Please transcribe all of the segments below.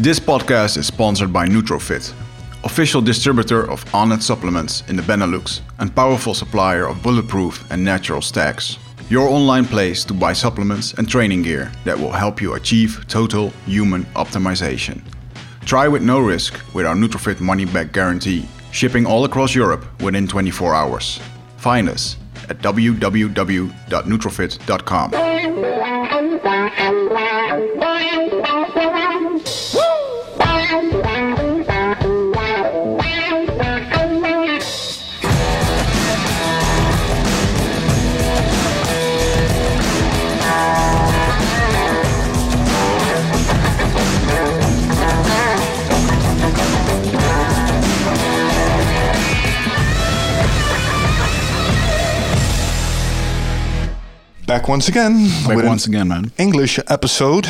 This podcast is sponsored by Nutrofit, official distributor of Onnit supplements in the Benelux and powerful supplier of bulletproof and natural stacks. Your online place to buy supplements and training gear that will help you achieve total human optimization. Try with no risk with our Nutrofit money back guarantee, shipping all across Europe within 24 hours. Find us at www.nutrofit.com. Back once again. Back once again, man. English episode.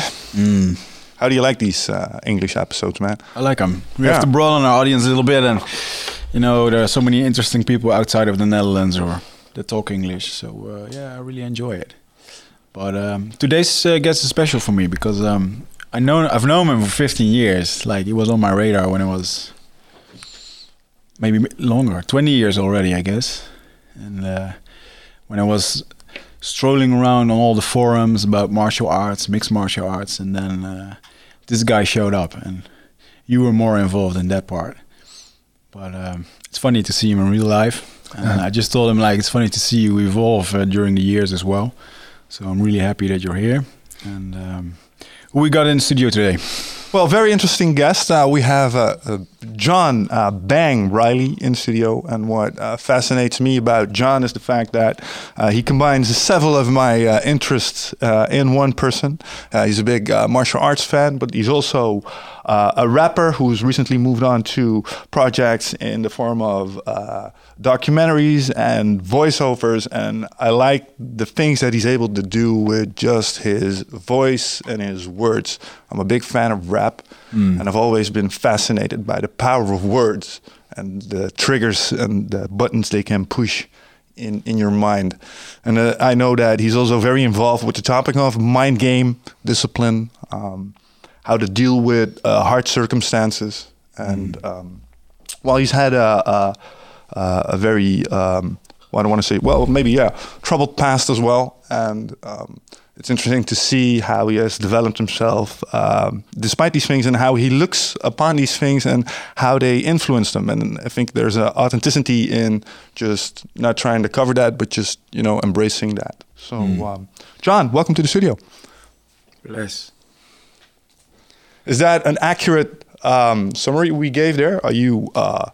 How do you like these uh, English episodes, man? I like them. We Yeah. have to broaden our audience a little bit, and you know there are so many interesting people outside of the Netherlands or that talk English. So uh, yeah, I really enjoy it. But um, today's uh, guest is special for me because um, I know I've known him for 15 years. Like he was on my radar when I was maybe longer, 20 years already, I guess. And uh, when I was strolling around on all the forums about martial arts, mixed martial arts, and then uh, this guy showed up, and you were more involved in that part. But um, it's funny to see him in real life, and I just told him like it's funny to see you evolve uh, during the years as well. So I'm really happy that you're here. And um, we got in the studio today? Well, very interesting guest. Uh, we have uh, uh, John uh, Bang Reilly in studio, and what uh, fascinates me about John is the fact that uh, he combines several of my interests in one person. He's a big martial arts fan, but he's also a rapper who's recently moved on to projects in the form of documentaries and voiceovers. And I like the things that he's able to do with just his voice and his words. I'm a big fan of rap, and I've always been fascinated by the power of words and the triggers and the buttons they can push in, in your mind. And uh, I know that he's also very involved with the topic of mind game, discipline, um, how to deal with uh, hard circumstances. And um, well, he's had a, a, a a very, um, well, I don't want to say, well, maybe, yeah, troubled past as well. And um, it's interesting to see how he has developed himself um, despite these things and how he looks upon these things and how they influence them. And I think there's an authenticity in just not trying to cover that, but just, you know, embracing that. So, um, John, welcome to the studio. Bless. Is that an accurate um, summary we gave there? Are you uh,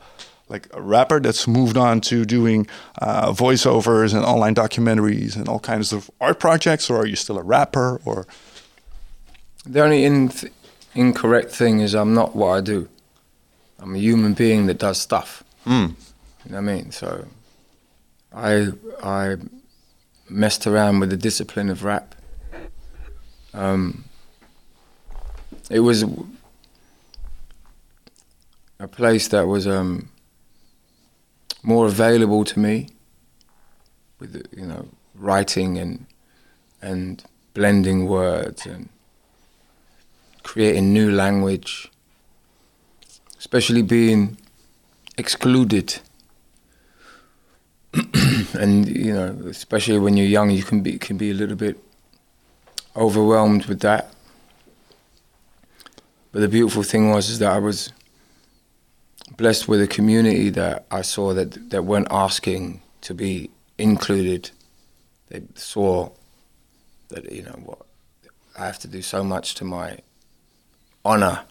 like a rapper that's moved on to doing uh, voiceovers and online documentaries and all kinds of art projects, or are you still a rapper? Or The only in th- incorrect thing is I'm not what I do. I'm a human being that does stuff. You know what I mean? So I I messed around with the discipline of rap. Um, it was a place that was um, more available to me with you know writing and and blending words and creating new language, especially being excluded. and you know, especially when you're young, you can be can be a little bit overwhelmed with that. But the beautiful thing was is that I was blessed with a community that I saw that that weren't asking to be included. They saw that you know what I have to do so much to my honor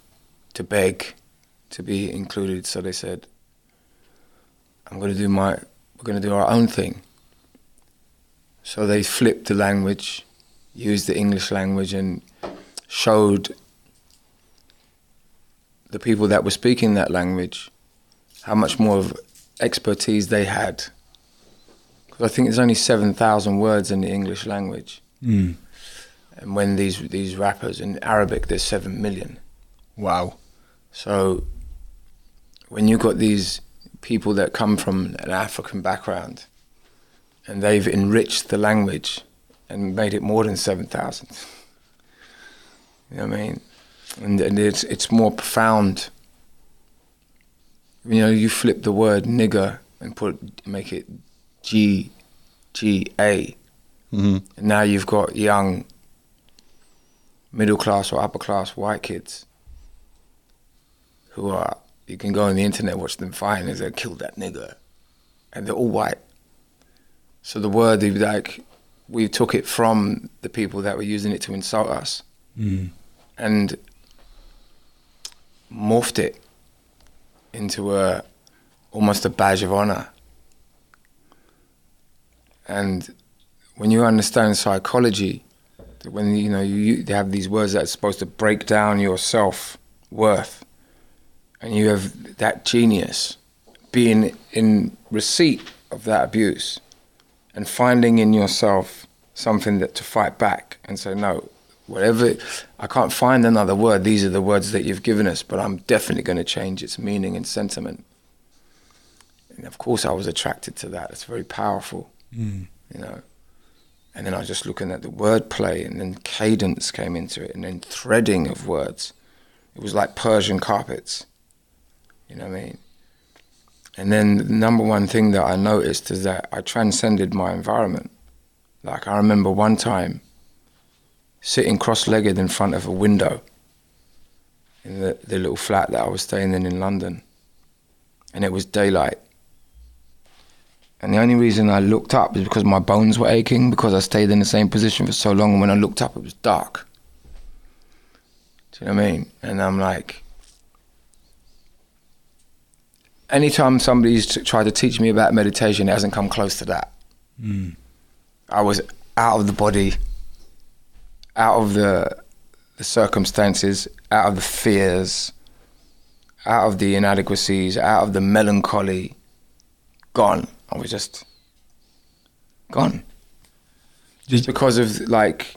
to beg to be included. So they said, "I'm going to do my. We're going to do our own thing." So they flipped the language, used the English language, and showed the people that were speaking that language how much more of expertise they had. Because I think there's only seven thousand words in the English language. Hmm. And when these these rappers in Arabic, there's seven million. Wow. So when you've got these people that come from an African background, and they've enriched the language and made it more than seven thousand. You know what I mean? And, and it's it's more profound. You know, you flip the word nigger and put make it G G A, hmm and now you've got young middle class or upper class white kids who are you can go on the internet watch them fighting and they killed that nigger, and they're all white. So the word they like we took it from the people that were using it to insult us Mm. and morphed it into a almost a badge of honor. And when you understand psychology, when you know you, you have these words that are supposed to break down your self worth, and you have that genius being in receipt of that abuse, and finding in yourself something that to fight back and say no, whatever I can't find another word. These are the words that you've given us, but I'm definitely going to change its meaning and sentiment. And of course, I was attracted to that. It's very powerful, Mm. you know. And then I was just looking at the wordplay, and then cadence came into it, and then threading of words. It was like Persian carpets, you know what I mean? And then the number one thing that I noticed is that I transcended my environment. Like I remember one time sitting cross-legged in front of a window in the, the little flat that I was staying in in London, and it was daylight. And the only reason I looked up is because my bones were aching because I stayed in the same position for so long. And when I looked up, it was dark. Do you know what I mean? And I'm like, anytime somebody's tried to teach me about meditation, it hasn't come close to that. Mm. I was out of the body, out of the, the circumstances, out of the fears, out of the inadequacies, out of the melancholy, gone. I was just gone. Just because of like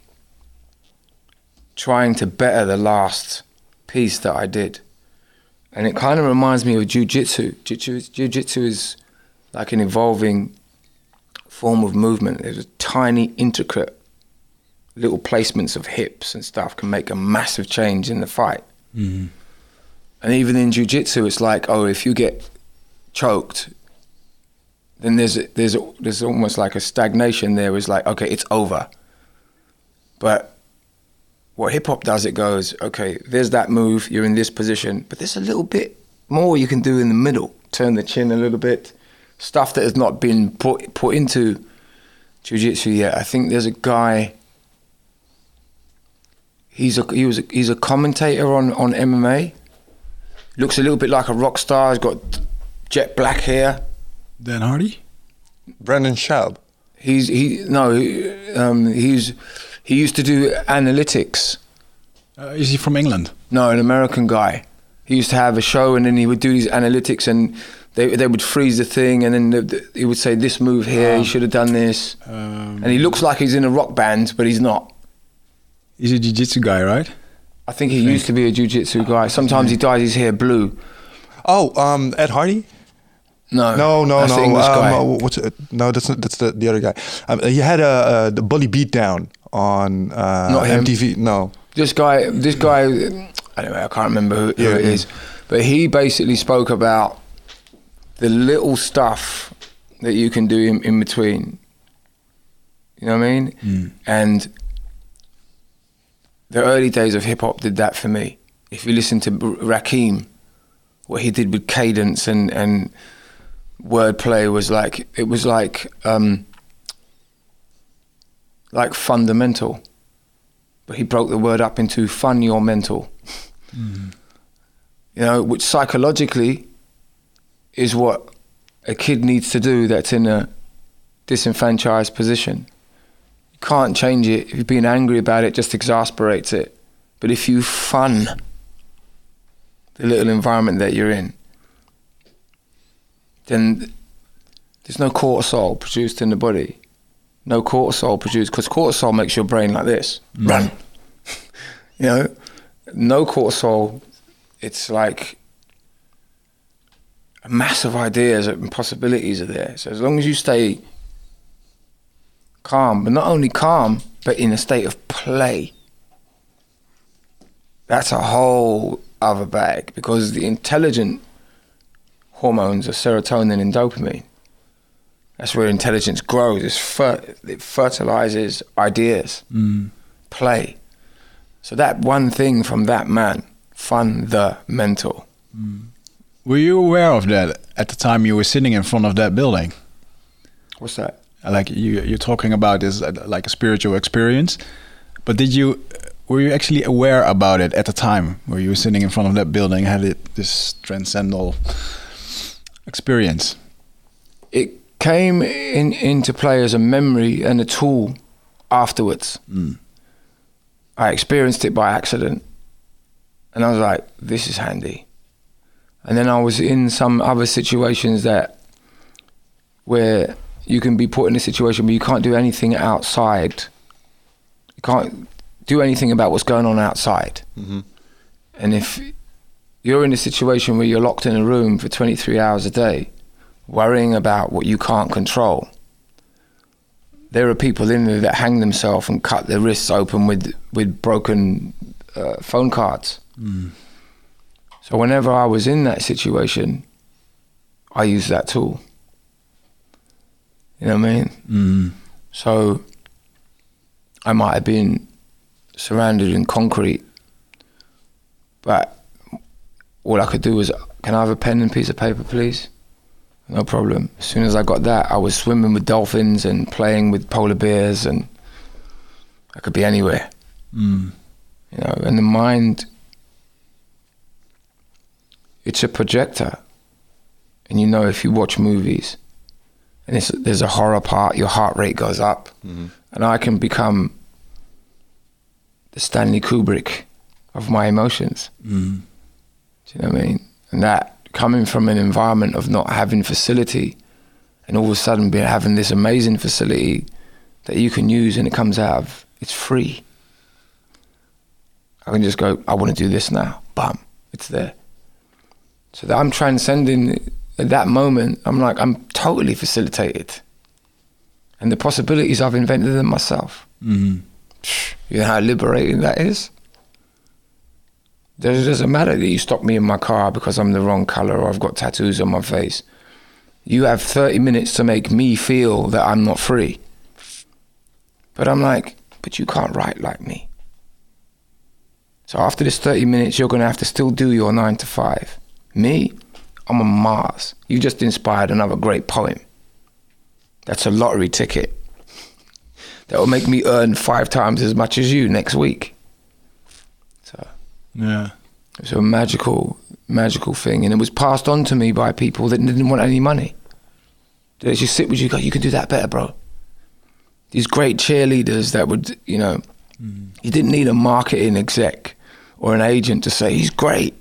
trying to better the last piece that I did. And it kind of reminds me of jujitsu. Jiu- Jiu-jitsu is like an evolving form of movement. There's a tiny, intricate little placements of hips and stuff can make a massive change in the fight. Mm. And even in jiu-jitsu, it's like, oh, if you get choked, then there's there's there's almost like a stagnation there. It's like, okay, it's over. But what hip hop does, it goes, okay, there's that move, you're in this position, but there's a little bit more you can do in the middle. Turn the chin a little bit, stuff that has not been put put into jiu-jitsu yet. I think there's a guy. He's a he was a, he's a commentator on on MMA. Looks a little bit like a rock star. He's got jet black hair. Dan Hardy? Brandon Schaub. He's he no he, um, he's he used to do analytics. Uh, is he from England? No, an American guy. He used to have a show, and then he would do these analytics, and they they would freeze the thing, and then the, the, he would say this move here, Ah. you should have done this, Um, and he looks like he's in a rock band, but he's not. He's a jiu-jitsu guy, right? I think he used to be a jiu-jitsu guy. Sometimes he dyes his hair blue. Oh, um, Ed Hardy. No, No, no, that's no. the English um, guy. uh, what's it? No, that's not, that's the, the other guy. Um, he had a uh, the bully beatdown on uh, Not him. MTV. No, this guy, this guy, anyway, I can't remember who, who Yeah, it yeah. is, but he basically spoke about the little stuff that you can do in, in between. You know what I mean? Mm. And the early days of hip hop did that for me. If you listen to Rakim, what he did with cadence and and wordplay was like it was like um, like fundamental but he broke the word up into fun your mental. You know, which psychologically is what a kid needs to do that's in a disenfranchised position. Can't change it. If you're being angry about it, it just exasperates it. But if you fun the little environment that you're in, then there's no cortisol produced in the body. No cortisol produced because cortisol makes your brain like this. Mm. Run. You know? No cortisol it's like a massive ideas and possibilities are there. So as long as you stay calm but not only calm but in a state of play that's a whole other bag because the intelligent hormones are serotonin and dopamine. That's where intelligence grows. It's fer- it fertilizes ideas, mm. play. So that one thing from that man, fundamental. Mm. Were you aware of that at the time you were sitting in front of that building? What's that? Like you, you're talking about this uh, like a spiritual experience, but did you were you actually aware about it at the time where you were sitting in front of that building, had it this transcendental experience? It came in, into play as a memory and a tool afterwards. I experienced it by accident, and I was like, "This is handy." And then I was in some other situations that where you can be put in a situation where you can't do anything outside. You can't do anything about what's going on outside. And if you're in a situation where you're locked in a room for 23 hours a day, worrying about what you can't control, there are people in there that hang themselves and cut their wrists open with with broken uh, phone cards. So whenever I was in that situation, I used that tool. You know what I mean? Mm. So I might have been surrounded in concrete, but all I could do was, can I have a pen and piece of paper, please? No problem. As soon as I got that, I was swimming with dolphins and playing with polar bears, and I could be anywhere. Mm. You know, and the mind, it's a projector. And you know, if you watch movies and it's, there's a horror part, your heart rate goes up. And I can become the Stanley Kubrick of my emotions. Mm. Do you know what I mean? And that coming from an environment of not having facility and all of a sudden being having this amazing facility that you can use and it comes out of it's free. I can just go, I want to do this now. Bam, it's there. So that I'm transcending at that moment, I'm like, I'm totally facilitated. And the possibilities I've invented them myself. Mm. You know how liberating that is? It doesn't matter that you stop me in my car because I'm the wrong color or I've got tattoos on my face. You have 30 minutes to make me feel that I'm not free. But I'm like, but you can't write like me. So after this 30 minutes, you're going to have to still do your nine to five. Me, I'm on Mars. You just inspired another great poem. That's a lottery ticket. That will make me earn five times as much as you next week. So Yeah. it's a magical, magical thing. And it was passed on to me by people that didn't want any money. They just sit with you, go, you can do that better, bro. These great cheerleaders that would, you know, mm. you didn't need a marketing exec or an agent to say, he's great.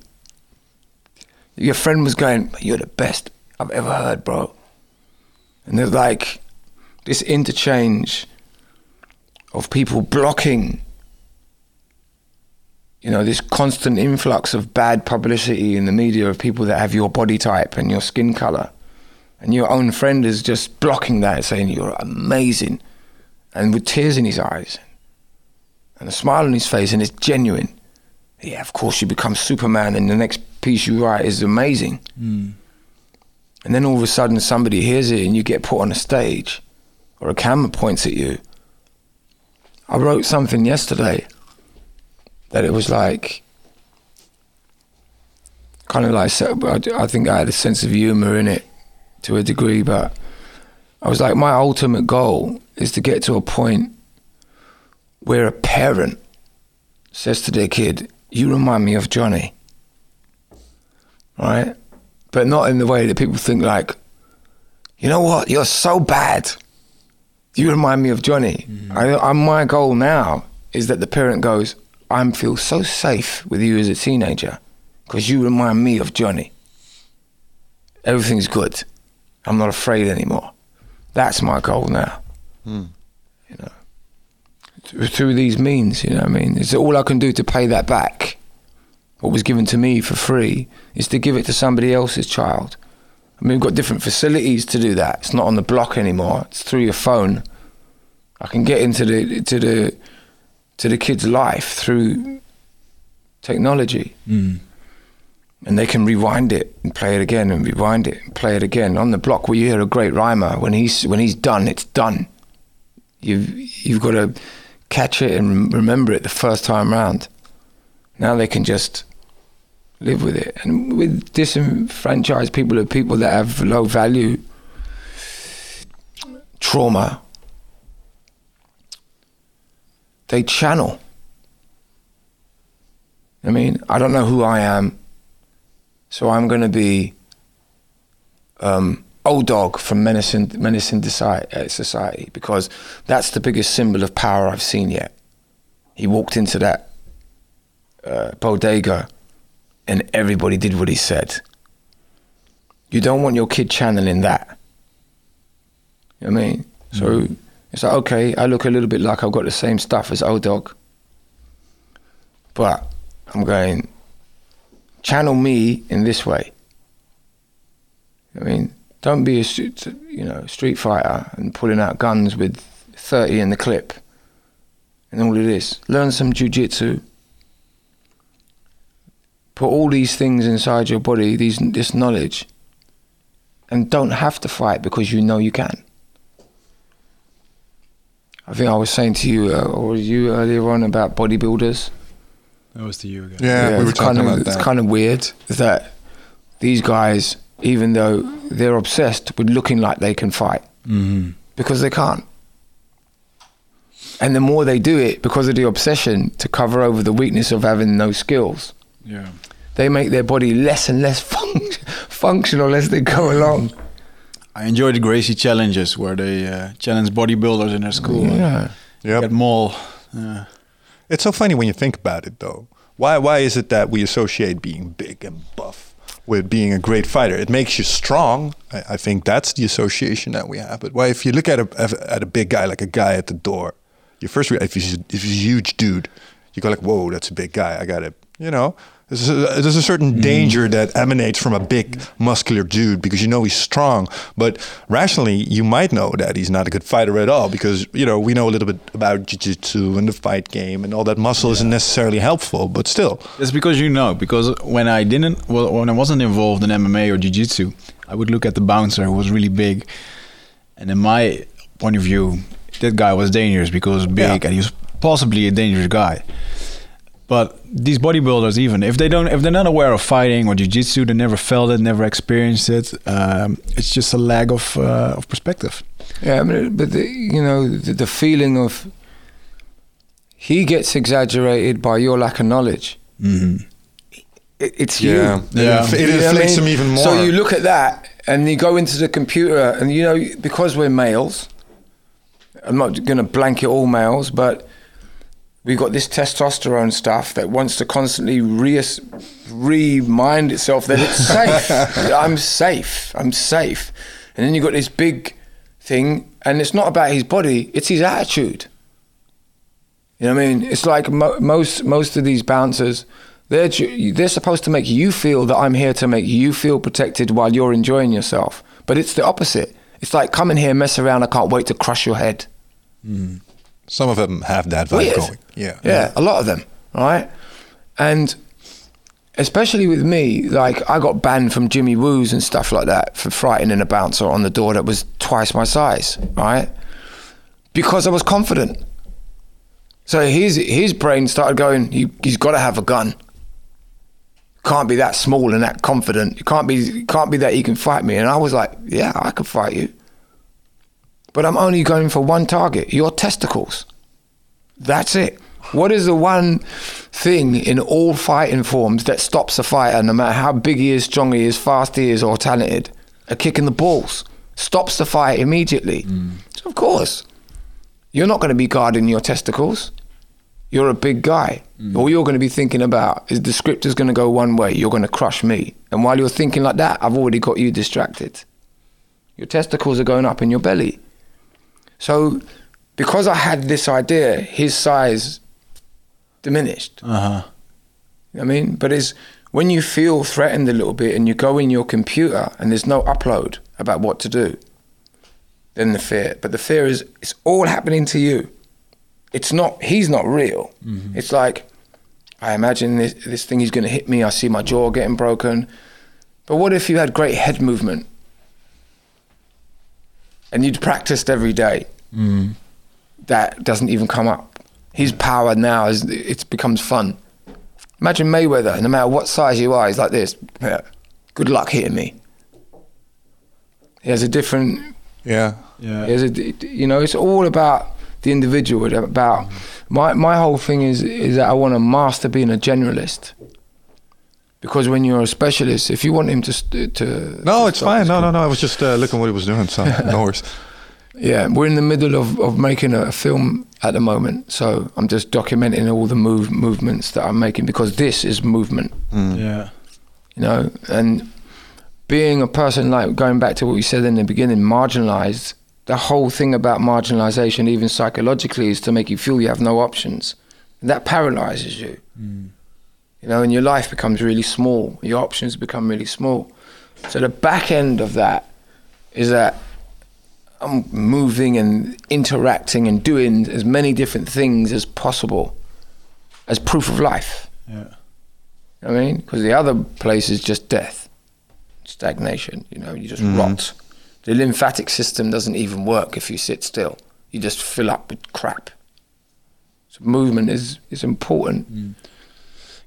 Your friend was going, you're the best I've ever heard, bro. And there's like this interchange of people blocking you know, this constant influx of bad publicity in the media of people that have your body type and your skin color. And your own friend is just blocking that, saying you're amazing. And with tears in his eyes and a smile on his face, and it's genuine. Yeah, of course, you become Superman, in the next piece you write is amazing. Hmm. And then all of a sudden, somebody hears it, and you get put on a stage, or a camera points at you. I wrote something yesterday that it was like kind of like I I think I had a sense of humor in it to a degree, but I was like, my ultimate goal is to get to a point where a parent says to their kid, "You remind me of Johnny," right? But not in the way that people think like, you know what, you're so bad. You remind me of Johnny. Mm-hmm. I, I, my goal now is that the parent goes, I feel so safe with you as a teenager because you remind me of Johnny. Everything's good. I'm not afraid anymore. That's my goal now. Hmm. You know, through, through these means, you know what I mean? It's all I can do to pay that back. What was given to me for free is to give it to somebody else's child. I mean, we've got different facilities to do that. It's not on the block anymore. It's through your phone. I can get into the to the to the kid's life through technology. Hmm. And they can rewind it and play it again and rewind it and play it again. On the block where you hear a great rhymer, when he's when he's done, it's done. You've you've got to catch it and remember it the first time round. Now they can just live with it. And with disenfranchised people or people that have low value trauma, they channel. I mean, I don't know who I am, so I'm going to be um, old dog from menacing, menacing uh, society because that's the biggest symbol of power I've seen yet. He walked into that uh, bodega and everybody did what he said. You don't want your kid channeling that. You know what I mean? So mm. it's like, okay, I look a little bit like I've got the same stuff as old dog. But I'm going, channel me in this way. I mean, don't be a you know street fighter and pulling out guns with 30 in the clip and all of this. Learn some jujitsu. Put all these things inside your body, these this knowledge, and don't have to fight because you know you can. I think I was saying to you, uh, or you earlier on about bodybuilders. That was to you again. Yeah, we were talking kind of, about It's kind of weird that these guys, even though they're obsessed with looking like they can fight, Mm-hmm. because they can't. And the more they do it, because of the obsession to cover over the weakness of having no skills, Yeah. They make their body less and less func- functional as they go along. I enjoy the Gracie challenges where they uh, challenge bodybuilders in their school. and Yeah. Yep. Get more. Uh, It's so funny when you think about it, though. Why why is it that we associate being big and buff with being a great fighter? It makes you strong. I, I think that's the association that we have. But why, if you look at a at a big guy like a guy at the door, you first re- if he's if he's a huge dude, you go like, whoa, that's a big guy. I got to, you know. There's a, there's a certain mm. danger that emanates from a big muscular dude because you know he's strong, but rationally you might know that he's not a good fighter at all because you know we know a little bit about jiu-jitsu and the fight game and all that muscle isn't necessarily helpful, but still. It's because you know. Because when I didn't, well, when I wasn't involved in MMA or jiu-jitsu, I would look at the bouncer who was really big, and in my point of view, that guy was dangerous because big Yeah. and he was possibly a dangerous guy. But these bodybuilders, even if they don't, if they're not aware of fighting or jiu-jitsu, they never felt it, never experienced it. Um, it's just a lack of uh, of perspective. Yeah, I mean, but the, you know, the, the feeling of he gets exaggerated by your lack of knowledge. hmm It, it's Yeah, you. Yeah. it, it You know I inflates mean? him even more. So you look at that and you go into the computer, and you know, because we're males, I'm not going to blanket all males, but we've got this testosterone stuff that wants to constantly re- remind itself that it's safe. I'm safe. I'm safe. And then you've got this big thing, and it's not about his body, it's his attitude. You know what I mean? It's like mo- most most of these bouncers, they're they're supposed to make you feel that I'm here to make you feel protected while you're enjoying yourself. But it's the opposite. It's like come in here, mess around. I can't wait to crush your head. Hmm. Some of them have that vibe Weird. going. Yeah. Yeah, a lot of them, right? And especially with me, like I got banned from Jimmy Woo's and stuff like that for frightening a bouncer on the door that was twice my size, right? Because I was confident. So his his brain started going, he, he's got to have a gun. Can't be that small and that confident. It can't be can't be that he can fight me. And I was like, yeah, I can fight you. But I'm only going for one target, your testicles. That's it. What is the one thing in all fighting forms that stops a fighter, no matter how big he is, strong he is, fast he is, or talented? A kick in the balls stops the fight immediately. Mm. So of course, you're not going to be guarding your testicles. You're a big guy. Mm. All you're going to be thinking about is the script is going to go one way. You're going to crush me. And while you're thinking like that, I've already got you distracted. Your testicles are going up in your belly. So, because I had this idea, his size diminished. Uh huh. I mean, but it's when you feel threatened a little bit and you go in your computer and there's no upload about what to do, then the fear. But the fear is it's all happening to you. It's not. He's not real. It's like I imagine this, this thing is going to hit me. I see my jaw getting broken. But what if you had great head movement and you'd practiced every day? Mm. That doesn't even come up. His power now is it becomes fun. Imagine Mayweather, no matter what size you are, he's like this. Yeah. Good luck hitting me. He has a different Yeah. Yeah. There's a, you know, it's all about the individual. About my my whole thing is is that I want to master being a generalist. Because when you're a specialist, if you want him to to No, to it's fine. No, no, no. I was just uh, looking what he was doing. So no worries. yeah, we're in the middle of, of making a film at the moment, so I'm just documenting all the move movements that I'm making because this is movement. Yeah. you know, and being a person like going back to what you said in the beginning, marginalized. The whole thing about marginalization, even psychologically, is to make you feel you have no options. And that paralyzes you. You know, and your life becomes really small. Your options become really small. So the back end of that is that I'm moving and interacting and doing as many different things as possible as proof of life. Yeah. I mean, because the other place is just death, stagnation. You know, you just mm-hmm. rot. The lymphatic system doesn't even work if you sit still. You just fill up with crap. So movement is is important. Mm.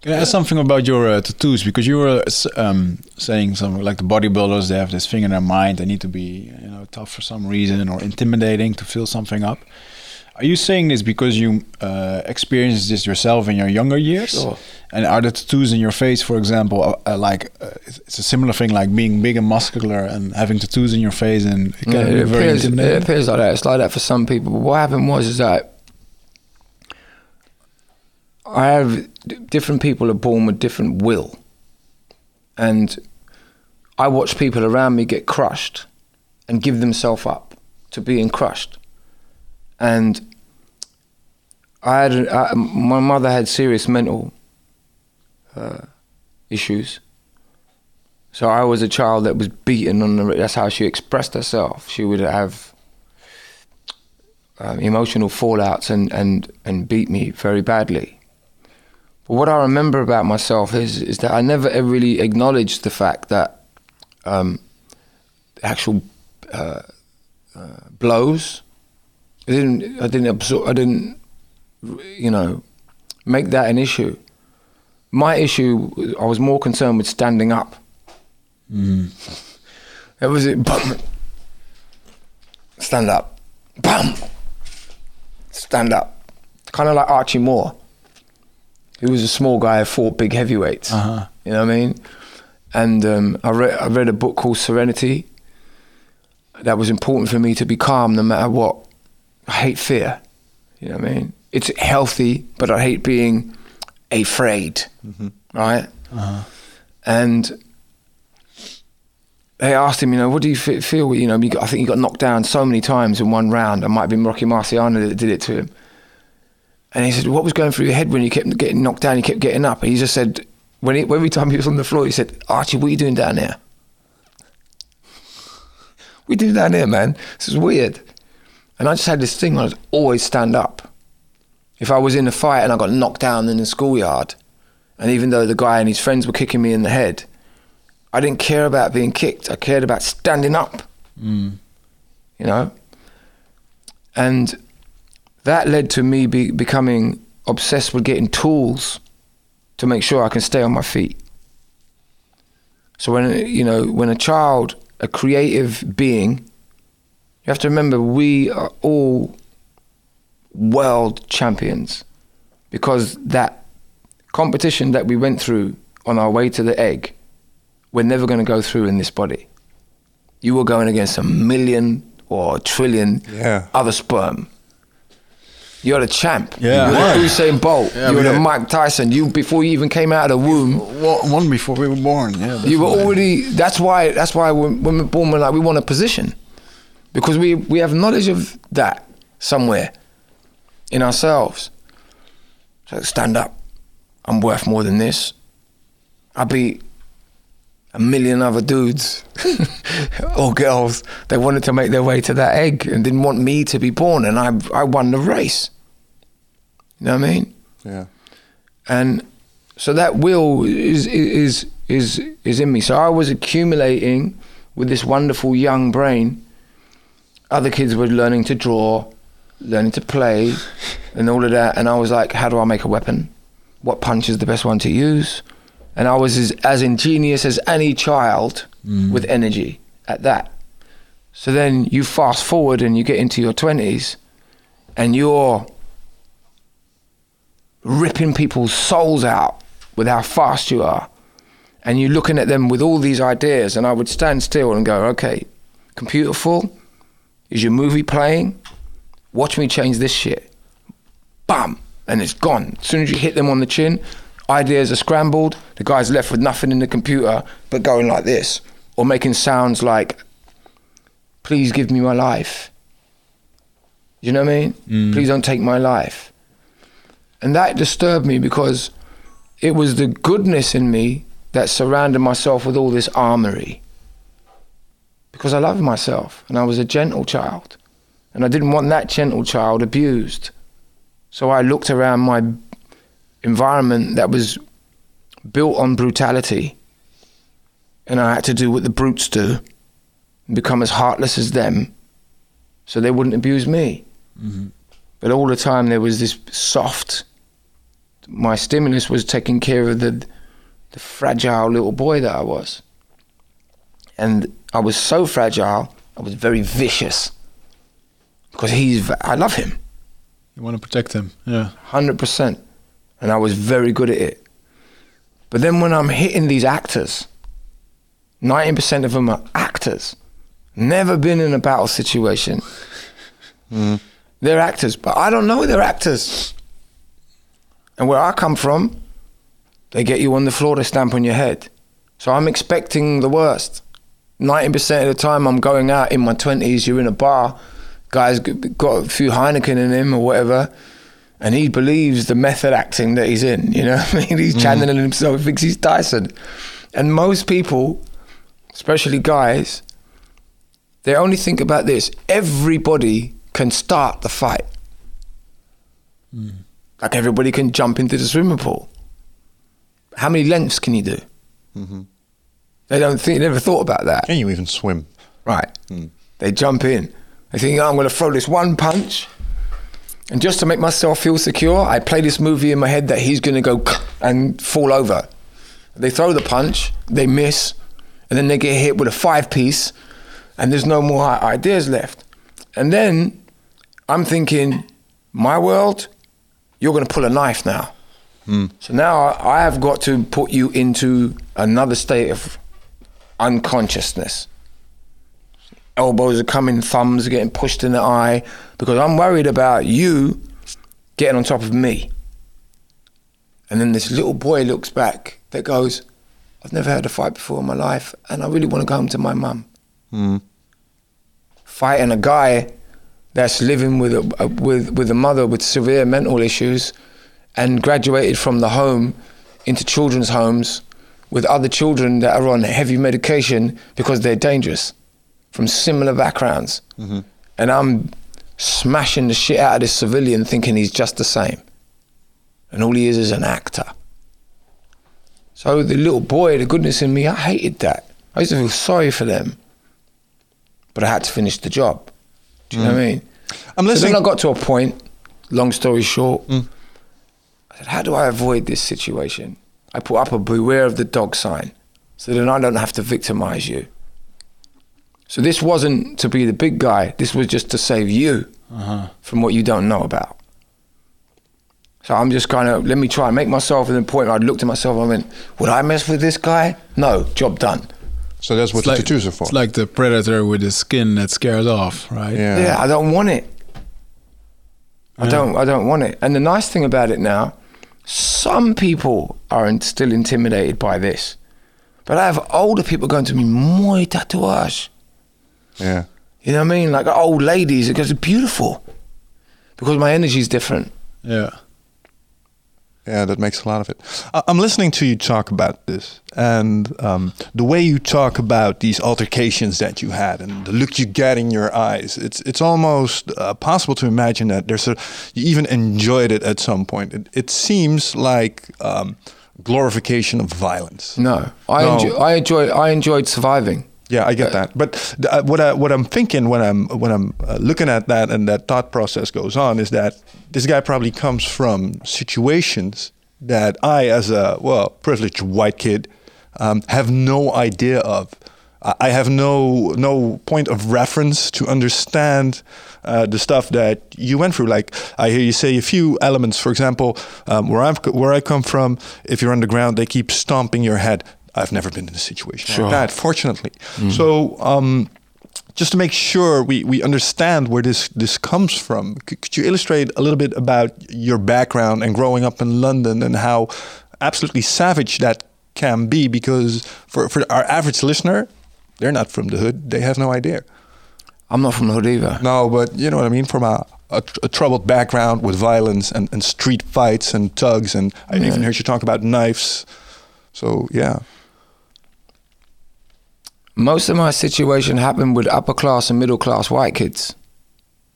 Can I ask something about your uh, tattoos? Because you were um, saying something like the bodybuilders, they have this thing in their mind. They need to be, you know, tough for some reason or intimidating to fill something up. Are you saying this because you uh, experienced this yourself in your younger years? Sure. And are the tattoos in your face, for example, uh, uh, like uh, it's a similar thing, like being big and muscular and having tattoos in your face, and it Yeah, it, very appears, it appears like that. It's like that for some people. But what happened was is that I have different people are born with different will, and I watch people around me get crushed and give themselves up to being crushed, and I had I, my mother had serious mental uh, issues. So I was a child that was beaten on the. That's how she expressed herself. She would have um, emotional fallouts and, and, and beat me very badly. But what I remember about myself is is that I never ever really acknowledged the fact that um, actual uh, uh, blows. I didn't. I didn't absorb. I didn't. You know, make that an issue. My issue. I was more concerned with standing up. That was it. Bum. Stand up. Bum. Stand up. Kind of like Archie Moore. He was a small guy who fought big heavyweights. Uh-huh. You know what I mean? And um, I, read, I read a book called Serenity. That was important for me to be calm no matter what. I hate fear. You know what I mean? It's healthy, but I hate being afraid. Right? And they asked him, you know, what do you fe- feel? You know, I think he got knocked down so many times in one round. I might have been Rocky Marciano that did it to him. And he said, what was going through your head when you kept getting knocked down? You kept getting up. And he just said, when he, every time he was on the floor, he said, Archie, what are you doing down there? we doing down there, man? This is weird. And I just had this thing. I would always stand up. If I was in a fight and I got knocked down in the schoolyard, and even though the guy and his friends were kicking me in the head, I didn't care about being kicked. I cared about standing up. Mm. You know? And that led to me be, becoming obsessed with getting tools to make sure I can stay on my feet. So when you know when a child, a creative being, you have to remember we are all world champions because that competition that we went through on our way to the egg, we're never going to go through in this body. You were going against a million or a trillion Yeah. other sperm. You're the champ. Yeah. You're the Usain Bolt. Yeah, You're the yeah. Mike Tyson. You before you even came out of the womb, One before we were born. Yeah. you were already. That's why. That's why when, when we're born, we're like we want a position, because we we have knowledge of that somewhere in ourselves. So stand up. I'm worth more than this. I beat a million other dudes or girls they wanted to make their way to that egg and didn't want me to be born, and I I won the race. You know what I mean? Yeah. And so that will is is is is in me. So I was accumulating with this wonderful young brain. Other kids were learning to draw, learning to play, and all of that. And I was like, how do I make a weapon? What punch is the best one to use? And I was as, as ingenious as any child mm. with energy at that. So then you fast forward and you get into your 20s and you're ripping people's souls out with how fast you are. And you're looking at them with all these ideas. And I would stand still and go, okay, computer full? Is your movie playing? Watch me change this shit. Bam! And it's gone. As soon as you hit them on the chin, ideas are scrambled. The guy's left with nothing in the computer but going like this or making sounds like, please give me my life. You know what I mean? Mm. Please don't take my life. And that disturbed me because it was the goodness in me that surrounded myself with all this armory. Because I loved myself and I was a gentle child. And I didn't want that gentle child abused. So I looked around my environment that was built on brutality. And I had to do what the brutes do and become as heartless as them so they wouldn't abuse me. Mm-hmm. But all the time there was this soft. My stimulus was taking care of the, the fragile little boy that I was. And I was so fragile, I was very vicious. Because he's, I love him. You want to protect him. Yeah. hundred percent, and I was very good at it. But then when I'm hitting these actors, ninety percent of them are actors, never been in a battle situation. Hmm. They're actors, but I don't know they're actors. And where I come from, they get you on the floor, they stamp on your head. So I'm expecting the worst. 90% of the time I'm going out in my 20s, you're in a bar, guy's got a few Heineken in him or whatever, and he believes the method acting that he's in, you know what I mean? He's mm. channeling himself, he thinks he's Tyson. And most people, especially guys, they only think about this. Everybody can start the fight. Mm. Like everybody can jump into the swimming pool. How many lengths can you do? Mm-hmm. They don't think, never thought about that. Can you even swim? Right. Mm. They jump in. They think, oh, I'm going to throw this one punch. And just to make myself feel secure, I play this movie in my head that he's going to go and fall over. They throw the punch, they miss, and then they get hit with a five piece, and there's no more ideas left. And then I'm thinking, my world, you're going to pull a knife now. Hmm. So now I I have got to put you into another state of unconsciousness. Elbows are coming, thumbs are getting pushed in the eye because I'm worried about you getting on top of me. And then this little boy looks back that goes, I've never had a fight before in my life and I really want to go home to my mum. Hmm. Fighting a guy that's living with a, a- with with a mother with severe mental issues and graduated from the home into children's homes with other children that are on heavy medication because they're dangerous from similar backgrounds. Mm-hmm. And I'm smashing the shit out of this civilian thinking he's just the same. And all he is is an actor. So the little boy, the goodness in me, I hated that. I used to feel sorry for them. But I had to finish the job. Do you know what I mm. mean? I'm listening. So then I got to a point, long story short, mm. I said, How do I avoid this situation? I put up a beware of the dog sign so then I don't have to victimize you. So this wasn't to be the big guy, this was just to save you uh-huh. from what you don't know about. So I'm just kind of, let me try and make myself at the point where I looked at myself and I went, Would I mess with this guy? No, job done. so that's what It's the like, tattoos are for. it's like the predator with the skin that scares off, right? yeah. Yeah, I don't want it. I don't. I don't want it. And the nice thing about it now, some people are in, still intimidated by this, but I have older people going to me, "Moi tatuage." Yeah. You know what I mean? Like old ladies, it goes beautiful because my energy is different. Yeah. Yeah, that makes a lot of it. I'm listening to you talk about this, and um, the way you talk about these altercations that you had, and the look you get in your eyes. It's it's almost uh, possible to imagine that there's a you even enjoyed it at some point. It, it seems like um, glorification of violence. No, I No. enjoy, I enjoy I enjoyed surviving. Yeah, I get that. But uh, what I, what I'm thinking when I'm when I'm uh, looking at that and that thought process goes on is that this guy probably comes from situations that I, as a well privileged white kid, um, have no idea of. I I have no no point of reference to understand uh, the stuff that you went through. Like I hear you say a few elements. For example, um, where I'm where I come from, if you're underground, they keep stomping your head. I've never been in a situation Sure. like that, fortunately. So, um, just to make sure we, we understand where this, this comes from, c- could you illustrate a little bit about your background and growing up in London and how absolutely savage that can be? Because for, for our average listener, they're not from the hood, they have no idea. I'm not from the hood either. No, but you know what I mean? From a, a, a troubled background with violence and, and street fights and tugs, and I even heard you talk about knives. So, yeah. Most of my situation happened with upper class and middle class white kids.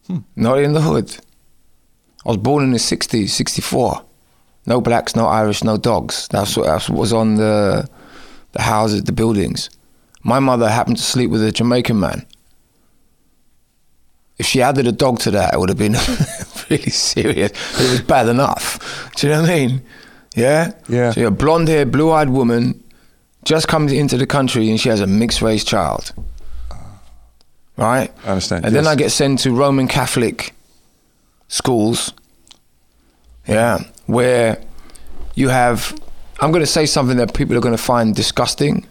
Hmm. Not in the hood. I was born in the 60s, 64. No blacks, no Irish, no dogs. That's what, that's what was on the, the houses, the buildings. My mother happened to sleep with a Jamaican man. If she added a dog to that, it would have been really serious. It was bad enough. Do you know what I mean? Yeah? Yeah. So you're a blonde haired, blue eyed woman just comes into the country and she has a mixed race child. Right? I understand, And then. I get sent to Roman Catholic schools. Yeah. Where you have, I'm going to say something that people are going to find disgusting,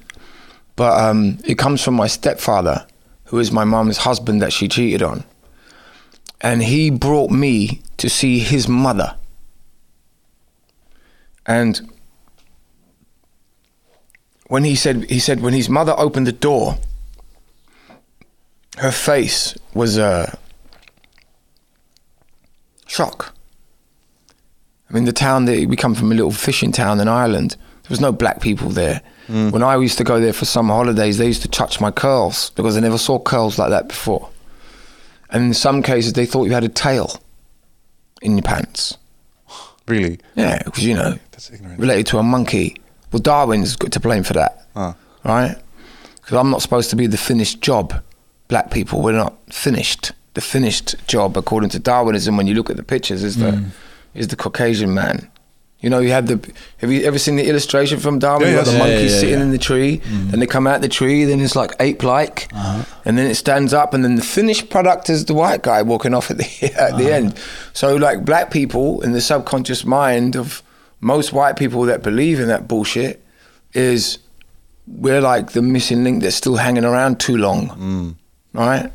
but um, it comes from my stepfather, who is my mom's husband that she cheated on. And he brought me to see his mother. And when he said he said when his mother opened the door, her face was a shock. I mean, the town that we come from a little fishing town in Ireland. There was no black people there. Mm. When I used to go there for summer holidays, they used to touch my curls because I never saw curls like that before. And in some cases, they thought you had a tail in your pants. Really? Yeah, because you know, That's ignorant. related to a monkey. Well, Darwin's got to blame for that, Ah. right? Because I'm not supposed to be the finished job. Black people, we're not finished. The finished job, according to Darwinism, when you look at the pictures, is the mm. is the Caucasian man. You know, you have the. Have you ever seen the illustration from Darwin? Yeah, you yes. the Yeah, monkey yeah, yeah, sitting yeah. in the tree, mm. and they come out the tree, then it's like ape-like, uh-huh. and then it stands up, and then the finished product is the white guy walking off at the at the uh-huh. end. So, like black people in the subconscious mind of most white people that believe in that bullshit is we're like the missing link that's still hanging around too long, right?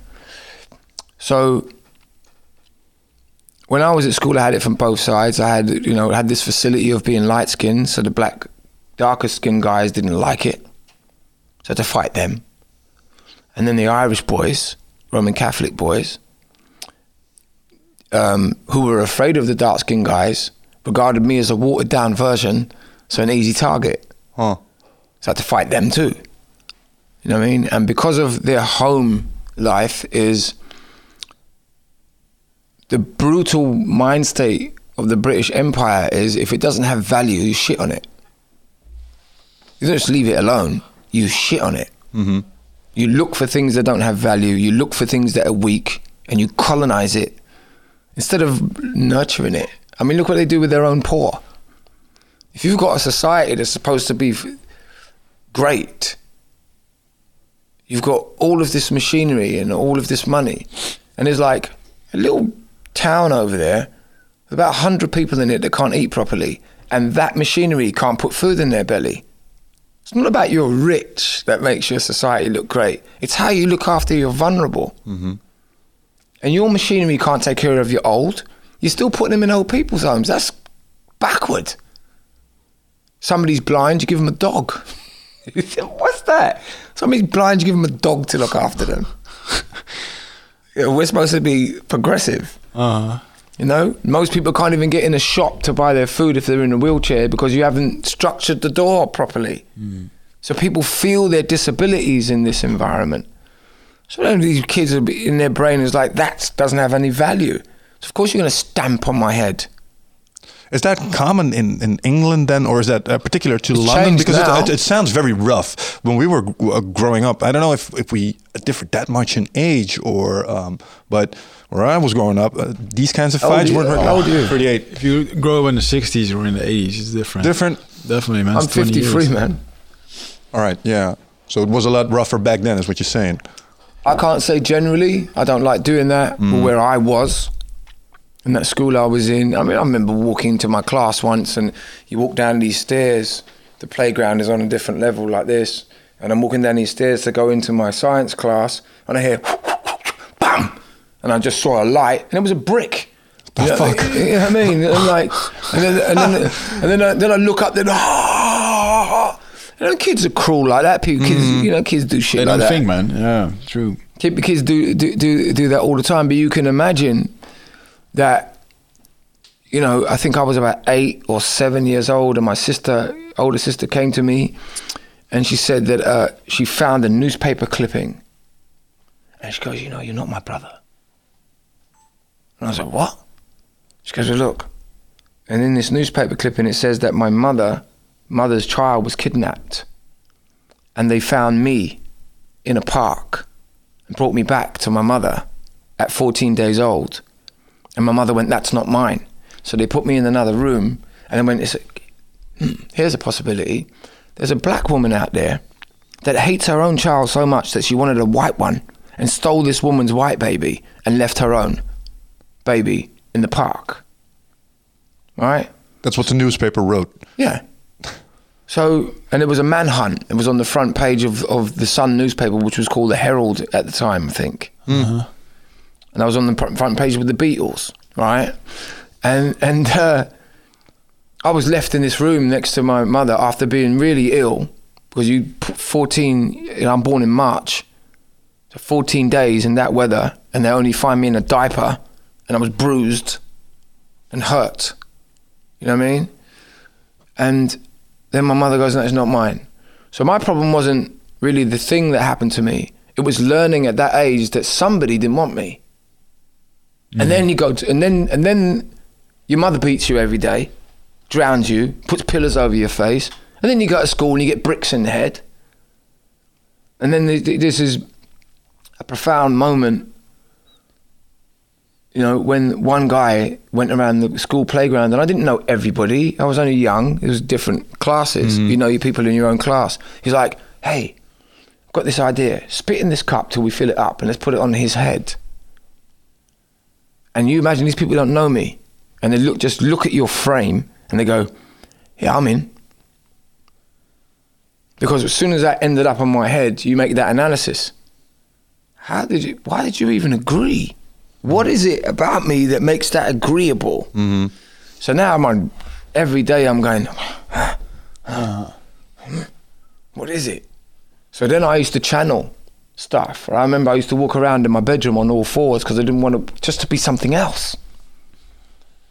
So when I was at school, I had it from both sides. I had, you know, had this facility of being light skinned, so the black, darker skinned guys didn't like it. So I had to fight them. And then the Irish boys, Roman Catholic boys, um, who were afraid of the dark skinned guys, regarded me as a watered down version, so an easy target. Huh. So I had to fight them too. You know what I mean? And because of their home life is the brutal mind state of the British Empire is if it doesn't have value, you shit on it. You don't just leave it alone. You shit on it. Mm-hmm. You look for things that don't have value. You look for things that are weak, and you colonize it instead of nurturing it. I mean, look what they do with their own poor. If you've got a society that's supposed to be great, you've got all of this machinery and all of this money, and there's like a little town over there with about 100 people in it that can't eat properly, and that machinery can't put food in their belly. It's not about you're rich that makes your society look great. It's how you look after your vulnerable. Mm-hmm. And your machinery can't take care of your old. You're still putting them in old people's homes. That's backward. Somebody's blind, you give them a dog. What's that? Somebody's blind, you give them a dog to look after them. We're supposed to be progressive. Uh-huh. You know, most people can't even get in a shop to buy their food if they're in a wheelchair because you haven't structured the door properly. So people feel their disabilities in this environment. So then these kids in their brain is like that doesn't have any value. So of course you're going to stamp on my head. Is that common in, in England then, or is that uh, particular to It's London? Because now. it, it, it sounds very rough. When we were uh, growing up, I don't know if, if we differed that much in age, or um, but where I was growing up, uh, these kinds of fights weren't very How old are you? 38. If you grow up in the 60s or in the 80s, it's different. Different. Definitely, man. I'm 53, years. man. All right, yeah. So it was a lot rougher back then, is what you're saying. I can't say generally. I don't like doing that. But where I was, in that school I was in, I mean, I remember walking to my class once, and you walk down these stairs. The playground is on a different level, like this, and I'm walking down these stairs to go into my science class, and I hear, bam, and I just saw a light, and it was a brick. The you know, fuck? You know what I mean? And like, and then, and then, and then, I, then I look up, then, ah, you know, kids are cruel like that. People, kids, you know, kids do shit They like don't that. think, man. Yeah, true. Kids do, do do do that all the time, but you can imagine that. You know, I think I was about eight or seven years old, and my sister, older sister, came to me, and she said that uh, she found a newspaper clipping, and she goes, "You know, you're not my brother." And I was like, "What?" She goes, well, "Look," and in this newspaper clipping, it says that my mother, mother's child, was kidnapped, and they found me in a park and brought me back to my mother at 14 days old. And my mother went, That's not mine. So they put me in another room and then went, "It's a- hmm, Here's a possibility. There's a black woman out there that hates her own child so much that she wanted a white one and stole this woman's white baby and left her own baby in the park. Right? That's what the newspaper wrote. Yeah. So, and it was a manhunt. It was on the front page of, of the Sun newspaper, which was called the Herald at the time, I think. And I was on the front page with the Beatles, right? And and uh, I was left in this room next to my mother after being really ill because you put 14. You know, I'm born in March, so 14 days in that weather, and they only find me in a diaper, and I was bruised and hurt. You know what I mean? And then my mother goes, No, it's not mine. So my problem wasn't really the thing that happened to me. It was learning at that age that somebody didn't want me. And then you go to, and then and then your mother beats you every day, drowns you, puts pillars over your face, and then you go to school and you get bricks in the head. And then th- th- this is a profound moment you know, when one guy went around the school playground, and I didn't know everybody. I was only young. It was different classes. Mm-hmm. You know, your people in your own class. He's like, "Hey, I've got this idea. Spit in this cup till we fill it up, and let's put it on his head." And you imagine these people don't know me, and they look just look at your frame, and they go, "Yeah, I'm in." Because as soon as that ended up on my head, you make that analysis. How did you? Why did you even agree? What is it about me that makes that agreeable? Mm-hmm. So now I'm on. Every day I'm going. what is it? So then I used to channel stuff. I remember I used to walk around in my bedroom on all fours because I didn't want to just to be something else.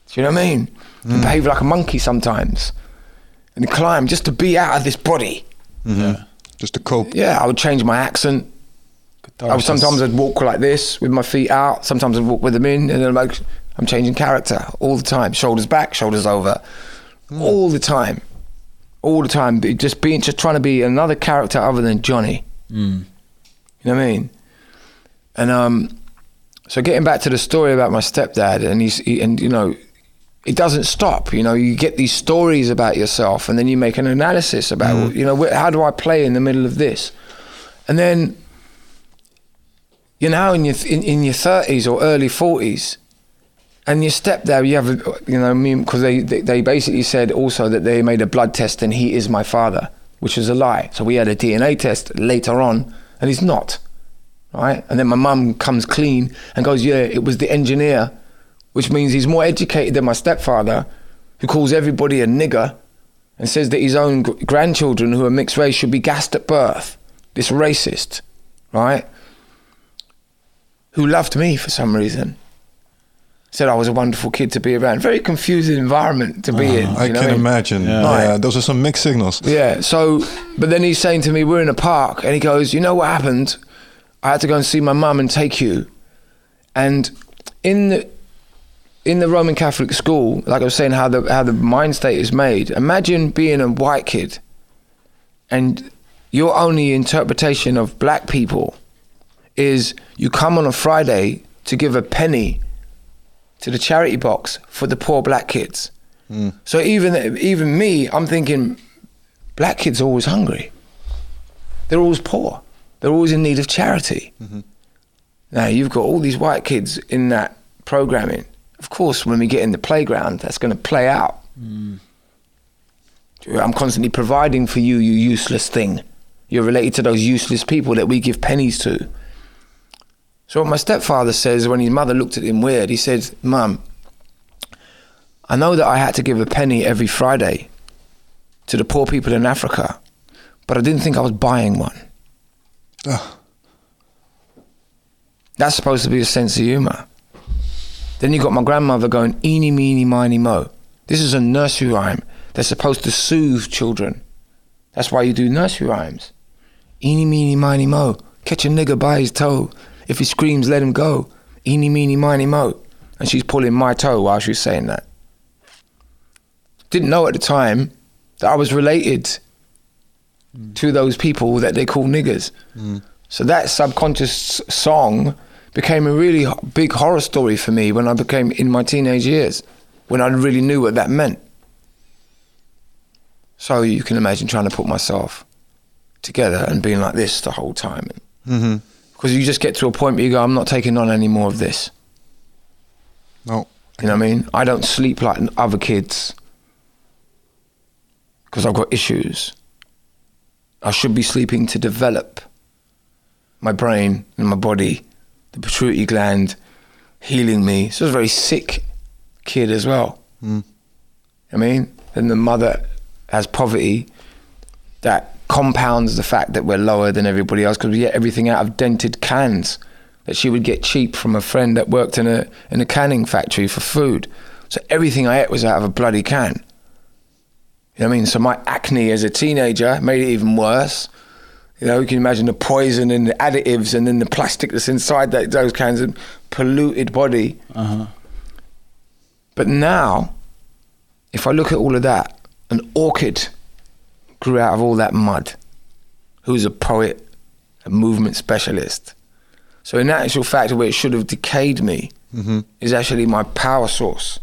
Do you know what I mean? And mm. behave like a monkey sometimes, and climb just to be out of this body. Mm-hmm. Yeah, Just to cope. Yeah, I would change my accent. I would, sometimes I'd walk like this with my feet out. Sometimes I'd walk with them in, and then I'm like, I'm changing character all the time. Shoulders back, shoulders over, mm. all the time, all the time. Just being, just trying to be another character other than Johnny. Mm. You know what I mean? And um, so getting back to the story about my stepdad, and he's he, and you know, it doesn't stop. You know, you get these stories about yourself, and then you make an analysis about you know how do I play in the middle of this, and then you're now in your in, in your thirties or early forties, and your stepdad, you have you know because they, they they basically said also that they made a blood test and he is my father, which is a lie. So we had a DNA test later on, and he's not, right? And then my mum comes clean and goes, yeah, it was the engineer, which means he's more educated than my stepfather, who calls everybody a nigger, and says that his own grandchildren who are mixed race should be gassed at birth. This racist, right? who loved me for some reason. Said I was a wonderful kid to be around. Very confusing environment to be uh, in. I know can what I mean? imagine. Yeah. Yeah. Those are some mixed signals. Yeah. So, but then he's saying to me, "We're in a park," and he goes, "You know what happened? I had to go and see my mum and take you." And in the in the Roman Catholic school, like I was saying, how the how the mind state is made. Imagine being a white kid, and your only interpretation of black people is you come on a Friday to give a penny to the charity box for the poor black kids. Hmm. So even even me, I'm thinking, black kids are always hungry. They're always poor. They're always in need of charity. Mm-hmm. Now you've got all these white kids in that programming. Of course, when we get in the playground, that's going to play out. Hmm. I'm constantly providing for you, you useless thing. You're related to those useless people that we give pennies to. So what my stepfather says when his mother looked at him weird, he said, Mum, I know that I had to give a penny every Friday to the poor people in Africa, but I didn't think I was buying one. Ugh. That's supposed to be a sense of humour. Then you got my grandmother going, eeny, meeny, miny, mo. This is a nursery rhyme. They're supposed to soothe children. That's why you do nursery rhymes. Eeny, meeny, miny, mo. Catch a nigger by his toe. If he screams, let him go. Eeny, meeny, miny, mo. And she's pulling my toe while she's saying that. Didn't know at the time that I was related to those people that they call niggers. So that subconscious song became a really big horror story for me when I became in my teenage years, when I really knew what that meant. So you can imagine trying to put myself together and being like this the whole time. Mm-hmm. Because you just get to a point where you go, I'm not taking on any more of this. No. You know what I mean? I don't sleep like other kids because I've got issues. I should be sleeping to develop my brain and my body, the pituitary gland healing me. So I was a very sick kid as well. Mm. I mean, then the mother has poverty that compounds the fact that we're lower than everybody else because we get everything out of dented cans that she would get cheap from a friend that worked in a in a canning factory for food. So everything I ate was out of a bloody can. You know what I mean? So my acne as a teenager made it even worse. You know, you can imagine the poison and the additives and then the plastic that's inside that, those cans of polluted body. Uh-huh. But now, if I look at all of that, an orchid grew out of all that mud. Who's a poet, a movement specialist. So in actual fact, where it should have decayed me mm-hmm. is actually my power source.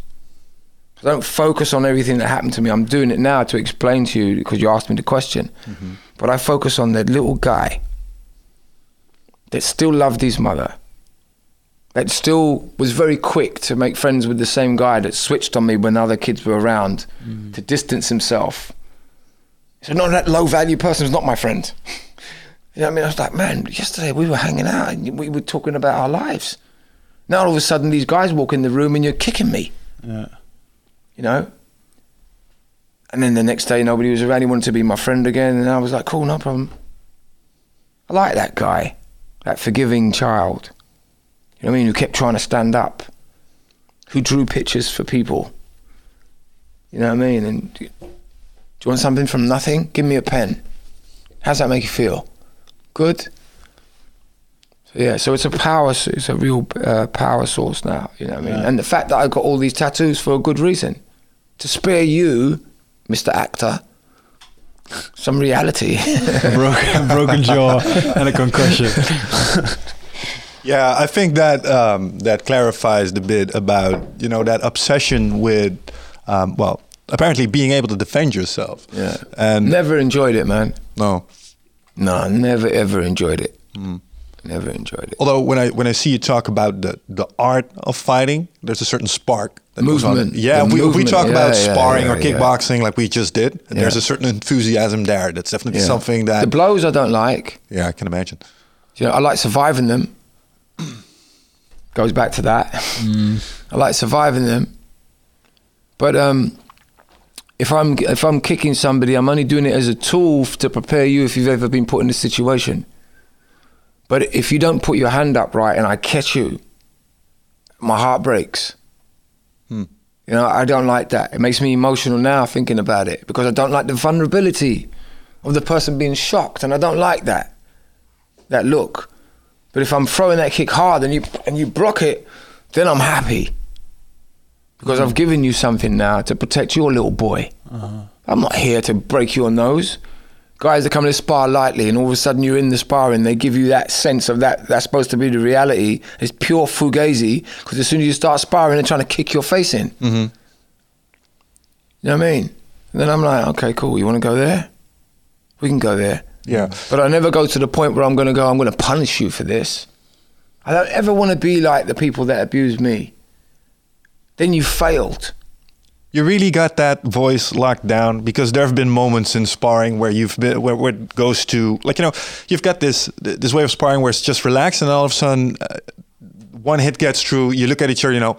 I don't focus on everything that happened to me. I'm doing it now to explain to you because you asked me the question. Mm-hmm. But I focus on that little guy that still loved his mother, that still was very quick to make friends with the same guy that switched on me when other kids were around mm-hmm. to distance himself. So no, that low value person is not my friend. you know what I mean? I was like, man, yesterday we were hanging out and we were talking about our lives. Now all of a sudden these guys walk in the room and you're kicking me, Yeah. you know? And then the next day nobody was around. He wanted to be my friend again. And I was like, cool, no problem. I like that guy, that forgiving child. You know what I mean? Who kept trying to stand up, who drew pictures for people. You know what I mean? And do you want something from nothing? Give me a pen. How's that make you feel? Good. So yeah, so it's a power. It's a real uh, power source now. You know what I mean? Yeah. And the fact that I got all these tattoos for a good reason, to spare you, Mr. Actor, some reality. broken, broken jaw and a concussion. Yeah, I think that um, that clarifies the bit about you know that obsession with um, well apparently being able to defend yourself. yeah. and Never enjoyed it, man. no. No, never ever enjoyed it. Never enjoyed it. Although when I when I see you talk about the the art of fighting, there's a certain spark. That goes on. Movement. Yeah, The we, we movement, talk about yeah, yeah, sparring or yeah, yeah. kickboxing like we just did. And There's a certain enthusiasm there. That's definitely Yeah. something that the blows I don't like. yeah, I can imagine. You know, I like surviving them. Goes back to that. I like surviving them. But um, if I'm if I'm kicking somebody, I'm only doing it as a tool to prepare you if you've ever been put in this situation. But if you don't put your hand up right and I catch you, my heart breaks. Hmm. You know, I don't like that. It makes me emotional now thinking about it because I don't like the vulnerability of the person being shocked, and I don't like that that look. But if I'm throwing that kick hard and you and you block it, then I'm happy. Because I've given you something now to protect your little boy. I'm not here to break your nose. Guys that come to spar lightly, and all of a sudden you're in the sparring, they give you that sense of that. That's supposed to be the reality. It's pure fugazi because as soon as you start sparring, they're trying to kick your face in. Mm-hmm. You know what I mean? And then I'm like, okay, cool. You want to go there? We can go there. Yeah. But I never go to the point where I'm going to go, I'm going to punish you for this. I don't ever want to be like the people that abuse me. Then you failed. You really got that voice locked down because there have been moments in sparring where you've been where, where it goes to like you know you've got this this way of sparring where it's just relaxed and all of a sudden uh, one hit gets through. You look at each other, you know,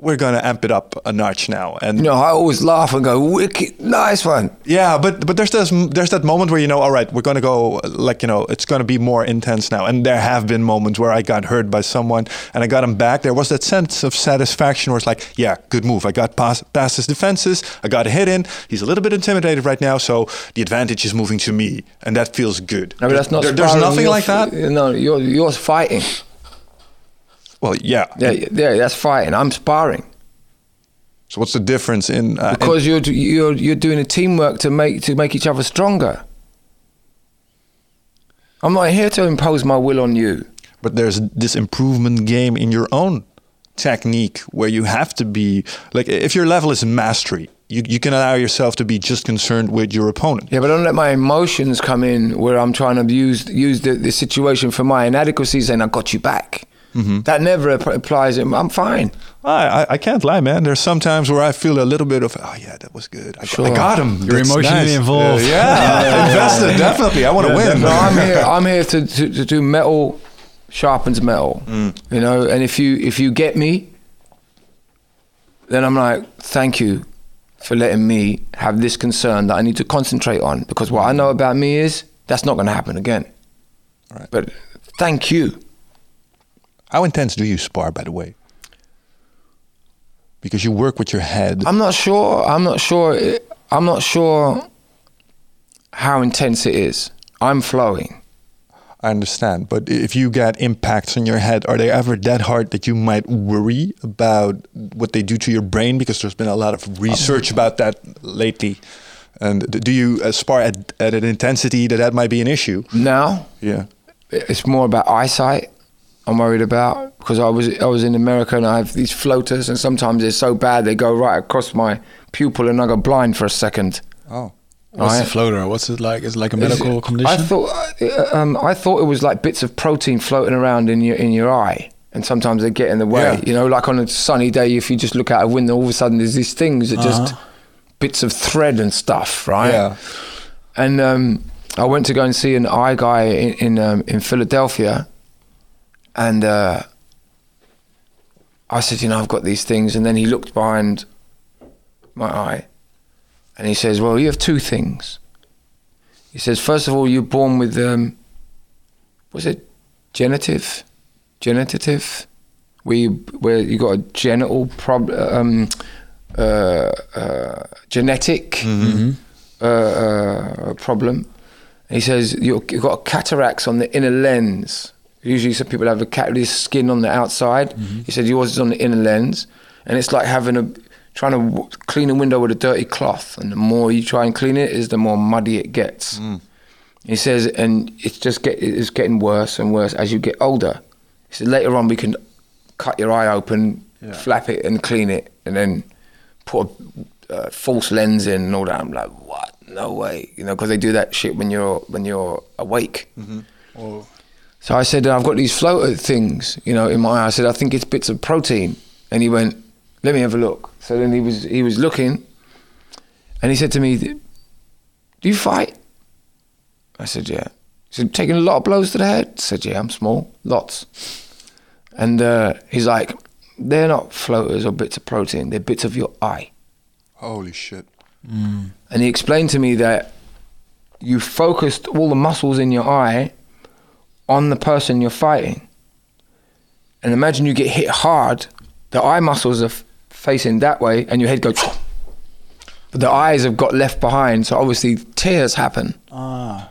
we're gonna amp it up a notch now, and You know, I always laugh and go, wicked, nice one. Yeah, but but there's this there's that moment where you know, all right, we're gonna go like you know, it's gonna be more intense now. And there have been moments where I got hurt by someone and I got him back. There was that sense of satisfaction where it's like, yeah, good move. I got past past his defenses. I got a hit in. He's a little bit intimidated right now, so the advantage is moving to me, and that feels good. No, but that's not There- there's nothing like that. No, you're, you're fighting. Well, yeah. Yeah, yeah, that's fighting. I'm sparring. So what's the difference in uh, in- Because you're, you're, you're doing a teamwork to make, to make each other stronger. I'm not here to impose my will on you. but there's this improvement game in your own technique where you have to be like if your level is mastery you, you can allow yourself to be just concerned with your opponent Yeah, but don't let my emotions come in where I'm trying to use use the, the situation for my inadequacies and I got you back. That never app- applies. I'm fine. I, I, I can't lie man there's sometimes where I feel a little bit of oh yeah that was good I, Sure. I got him You're That's emotionally nice. involved. Uh, yeah invested definitely I want to win No, I'm here. I'm here to, to, to do metal sharpens metal. You know, and if you if you get me, then I'm like, thank you for letting me have this concern that I need to concentrate on because what I know about me is that's not going to happen again. Right. But thank you. How intense do you spar by the way because you work with your head I'm not sure. I'm not sure. it- I'm not sure how intense it is. I'm flowing. I understand, but if you get impacts on your head, are they ever that hard that you might worry about what they do to your brain? Because there's been a lot of research about that lately. And do you uh, aspire at, at an intensity that that might be an issue? No. Yeah. it's more about eyesight. I'm worried about because I was I was in America and I have these floaters and sometimes they're so bad they go right across my pupil and I go blind for a second. Oh. What's Right. floater? What's it like? Is it like a medical condition? I thought uh, um, I thought it was like bits of protein floating around in your in your eye, and sometimes they get in the way. Yeah. You know, like on a sunny day, if you just look out a window, all of a sudden there's these things that just bits of thread and stuff, right? Yeah. And um, I went to go and see an eye guy in in, um, in Philadelphia, and uh, I said, you know, I've got these things, and then he looked behind my eye, and he says, well, you have two things. He says, first of all, you're born with um, was it genitive, genitative, where you where you got a genital problem, um, uh, uh, genetic uh, uh, problem. And he says you've got cataracts on the inner lens. Usually, some people have a this skin on the outside. He said yours is on the inner lens, and it's like having a trying to w- clean a window with a dirty cloth. And the more you try and clean it, is the more muddy it gets. He says, and it's just get it's getting worse and worse as you get older. He said later on we can cut your eye open, flap it, and clean it, and then put a uh, false lens in and all that. I'm like, what? No way, you know, because they do that shit when you're when you're awake. So I said, I've got these floater things, you know, in my eye. I said, I think it's bits of protein. And he went, let me have a look. So then he was he was looking, and he said to me, do you fight? I said, yeah. He said, taking a lot of blows to the head? I said, yeah, I'm small, lots. And uh, he's like, they're not floaters or bits of protein, they're bits of your eye. Holy shit. And he explained to me that you focused all the muscles in your eye on the person you're fighting. And imagine you get hit hard, the eye muscles are f- facing that way, and your head goes. But the eyes have got left behind, so obviously tears happen, ah,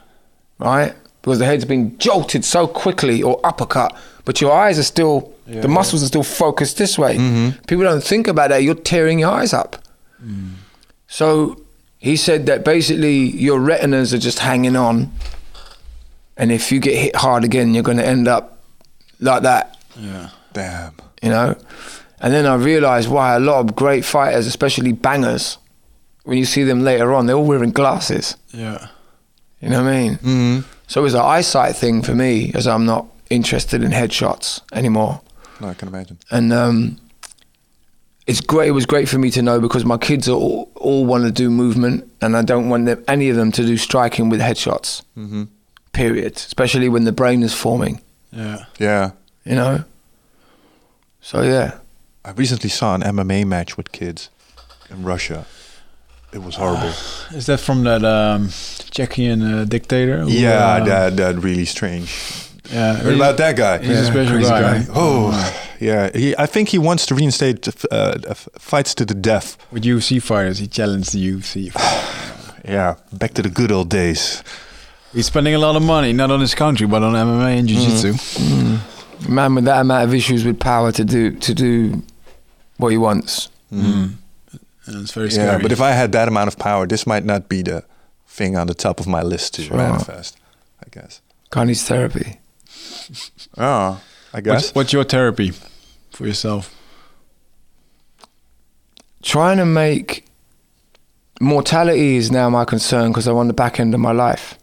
right? because the head's been jolted so quickly or uppercut, but your eyes are still, the muscles are still focused this way. People don't think about that. You're tearing your eyes up. So he said that basically your retinas are just hanging on, and if you get hit hard again, you're going to end up like that Yeah. Damn. you know. And then I realized why a lot of great fighters, especially bangers, when you see them later on, they're all wearing glasses. Yeah. You know what I mean? hmm So it was an eyesight thing for me, as I'm not interested in headshots anymore. No, I can imagine. And um, it's great. It was great for me to know because my kids are all, all want to do movement, and I don't want them, any of them to do striking with headshots. hmm Period. Especially when the brain is forming. Yeah. Yeah. You know. So yeah. I recently saw an MMA match with kids in Russia. It was horrible. Is that from that um, Chechen uh, dictator? who, yeah, uh, that that really strange. Yeah. Heard about that guy? He's a special crazy guy. Oh, yeah. He, I think he wants to reinstate uh, fights to the death. With UFC fighters, he challenged the UFC. Yeah, back to the good old days. He's spending a lot of money, not on his country, but on MMA and mm. jiu-jitsu. Mm. man with that amount of issues with power to do to do what he wants. Mm. mm. And it's very scary. Yeah, but if I had that amount of power, this might not be the thing on the top of my list to Sure. manifest. I guess. Guy needs therapy. Oh, I guess. what's, what's your therapy for yourself? Trying to make mortality is now my concern because I'm on the back end of my life,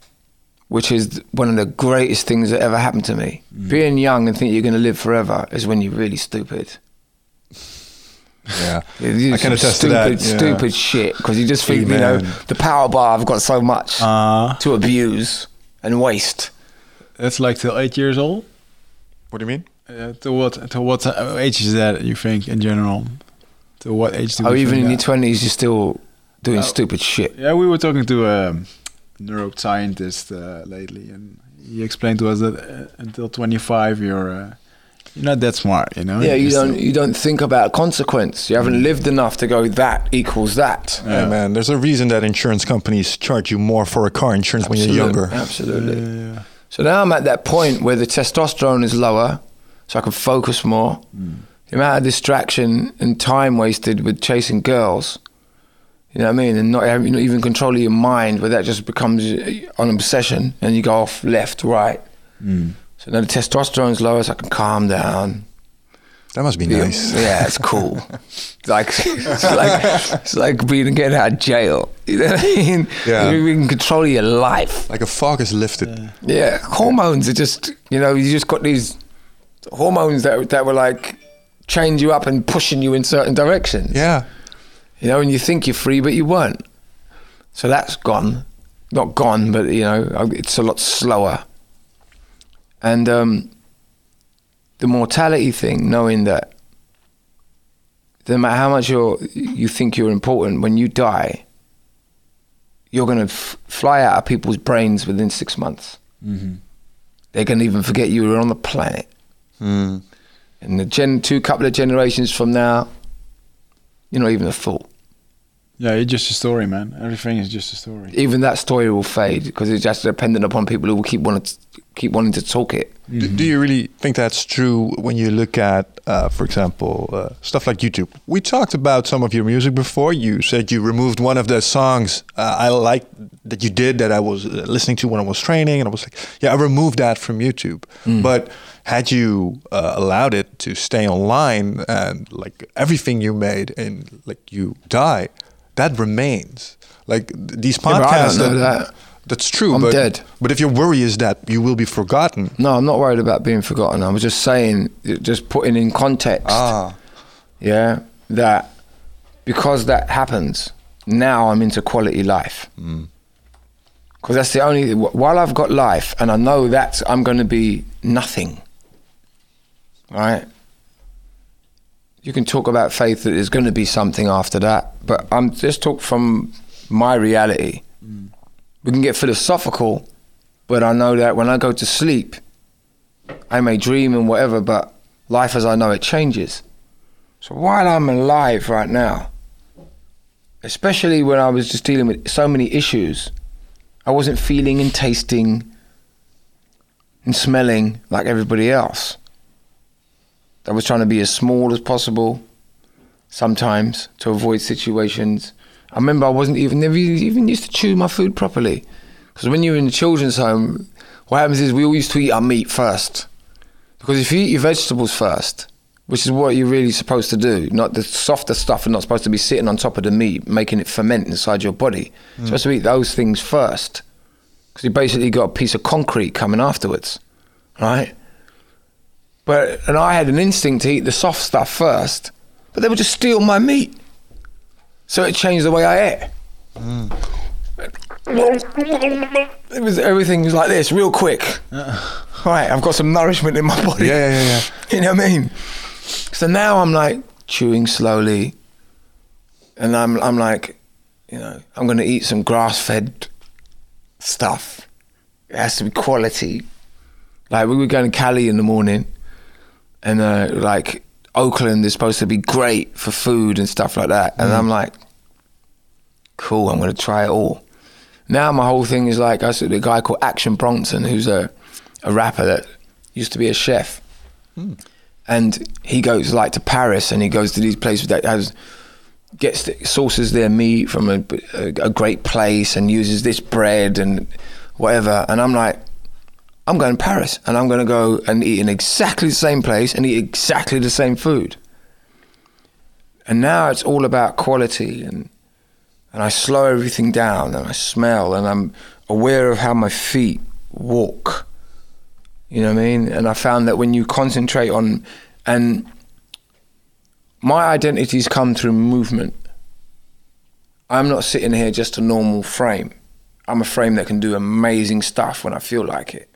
which is one of the greatest things that ever happened to me. Being young and think you're going to live forever is when you're really stupid. yeah. You do I can some attest to that, yeah. stupid shit because you just think, you know, the power bar. I've got so much Uh, to abuse and waste. that's like till eight years old? What do you mean? Uh, to what to what uh, age is that, you think, in general? To what age do Oh, we even think in your twenties, you're still doing Oh. stupid shit. Yeah, we were talking to a neuroscientist uh, lately, and he explained to us that uh, until 25, you're uh, you're not that smart, you know. Yeah, you You're don't still- you don't think about consequence. You haven't lived enough to go that equals that. Hey man, there's a reason that insurance companies charge you more for a car insurance when you're younger. Absolutely. Yeah, So now I'm at that point where the testosterone is lower, so I can focus more. The amount of distraction and time wasted with chasing girls, you know what I mean, and not having not even control of your mind, where that just becomes uh, an obsession, and you go off left, right. Mm. So now the testosterone's lower, so I can calm down. That must be Yeah, nice. Yeah, it's cool. like it's like it's like being getting out of jail. You know what I mean? Yeah. You're in control your life. Like a fog is lifted. Yeah, hormones are just you know you just got these hormones that that were like change you up and pushing you in certain directions. Yeah. You know, and you think you're free, but you weren't. So that's gone. Not gone, but you know, it's a lot slower. And um, the mortality thing, knowing that no matter how much you're, you think you're important, when you die, you're going to f- fly out of people's brains within six months. Mm-hmm. They're going to even forget you were on the planet. Mm. And the gen, two couple of generations from now, you're not even a thought. Yeah, it's just a story, man. Everything is just a story. even that story will fade because it's just dependent upon people who will keep wanting to, keep wanting to talk it. Do, do you really think that's true when you look at, uh, for example, uh, stuff like YouTube? We talked about some of your music before. You said you removed one of the songs uh, I like that you did that I was uh, listening to when I was training, and I was like, yeah, I removed that from YouTube. But had you uh, allowed it to stay online and like everything you made and like you die, that remains. Like th- these Yeah, podcasts. know that. That's true. I'm but, dead. But if your worry is that you will be forgotten, No, I'm not worried about being forgotten. I was just saying, just putting in context. ah, Yeah, that because that happens, now I'm into quality life. Because that's the only. While I've got life, and I know that I'm going to be nothing. Right. You can talk about faith that there's going to be something after that, but I'm just talk from my reality. Mm. We can get philosophical, but I know that when I go to sleep, I may dream and whatever, but life as I know it changes. So while I'm alive right now, especially when I was just dealing with so many issues, I wasn't feeling and tasting and smelling like everybody else. I was trying to be as small as possible sometimes to avoid situations. I remember I wasn't even never even used to chew my food properly because when you're in the children's home, what happens is we all used to eat our meat first because if you eat your vegetables first, which is what you're really supposed to do, not the softer stuff are not supposed to be sitting on top of the meat, making it ferment inside your body. You're supposed to eat those things first because you basically got a piece of concrete coming afterwards, right? But and I had an instinct to eat the soft stuff first, but they would just steal my meat. So it changed the way I ate. It was everything was like this, real quick. Uh. Right, I've got some nourishment in my body. Yeah, yeah, yeah. You know what I mean? So now I'm like chewing slowly, and I'm I'm like, you know, I'm gonna eat some grass fed stuff. It has to be quality. Like we were going to Cali in the morning, and uh, like Oakland is supposed to be great for food and stuff like that, and I'm like, cool, I'm gonna try it all. Now my whole thing is like I said, a guy called Action Bronson, who's a a rapper that used to be a chef, and he goes like to Paris, and he goes to these places that has gets the, sources their meat from a, a, a great place and uses this bread and whatever. And I'm like, I'm going to Paris, and I'm going to go and eat in exactly the same place and eat exactly the same food. And now it's all about quality and and I slow everything down and I smell and I'm aware of how my feet walk. You know what I mean? And I found that when you concentrate on and my identities come through movement. I'm not sitting here just a normal frame. I'm a frame that can do amazing stuff when I feel like it.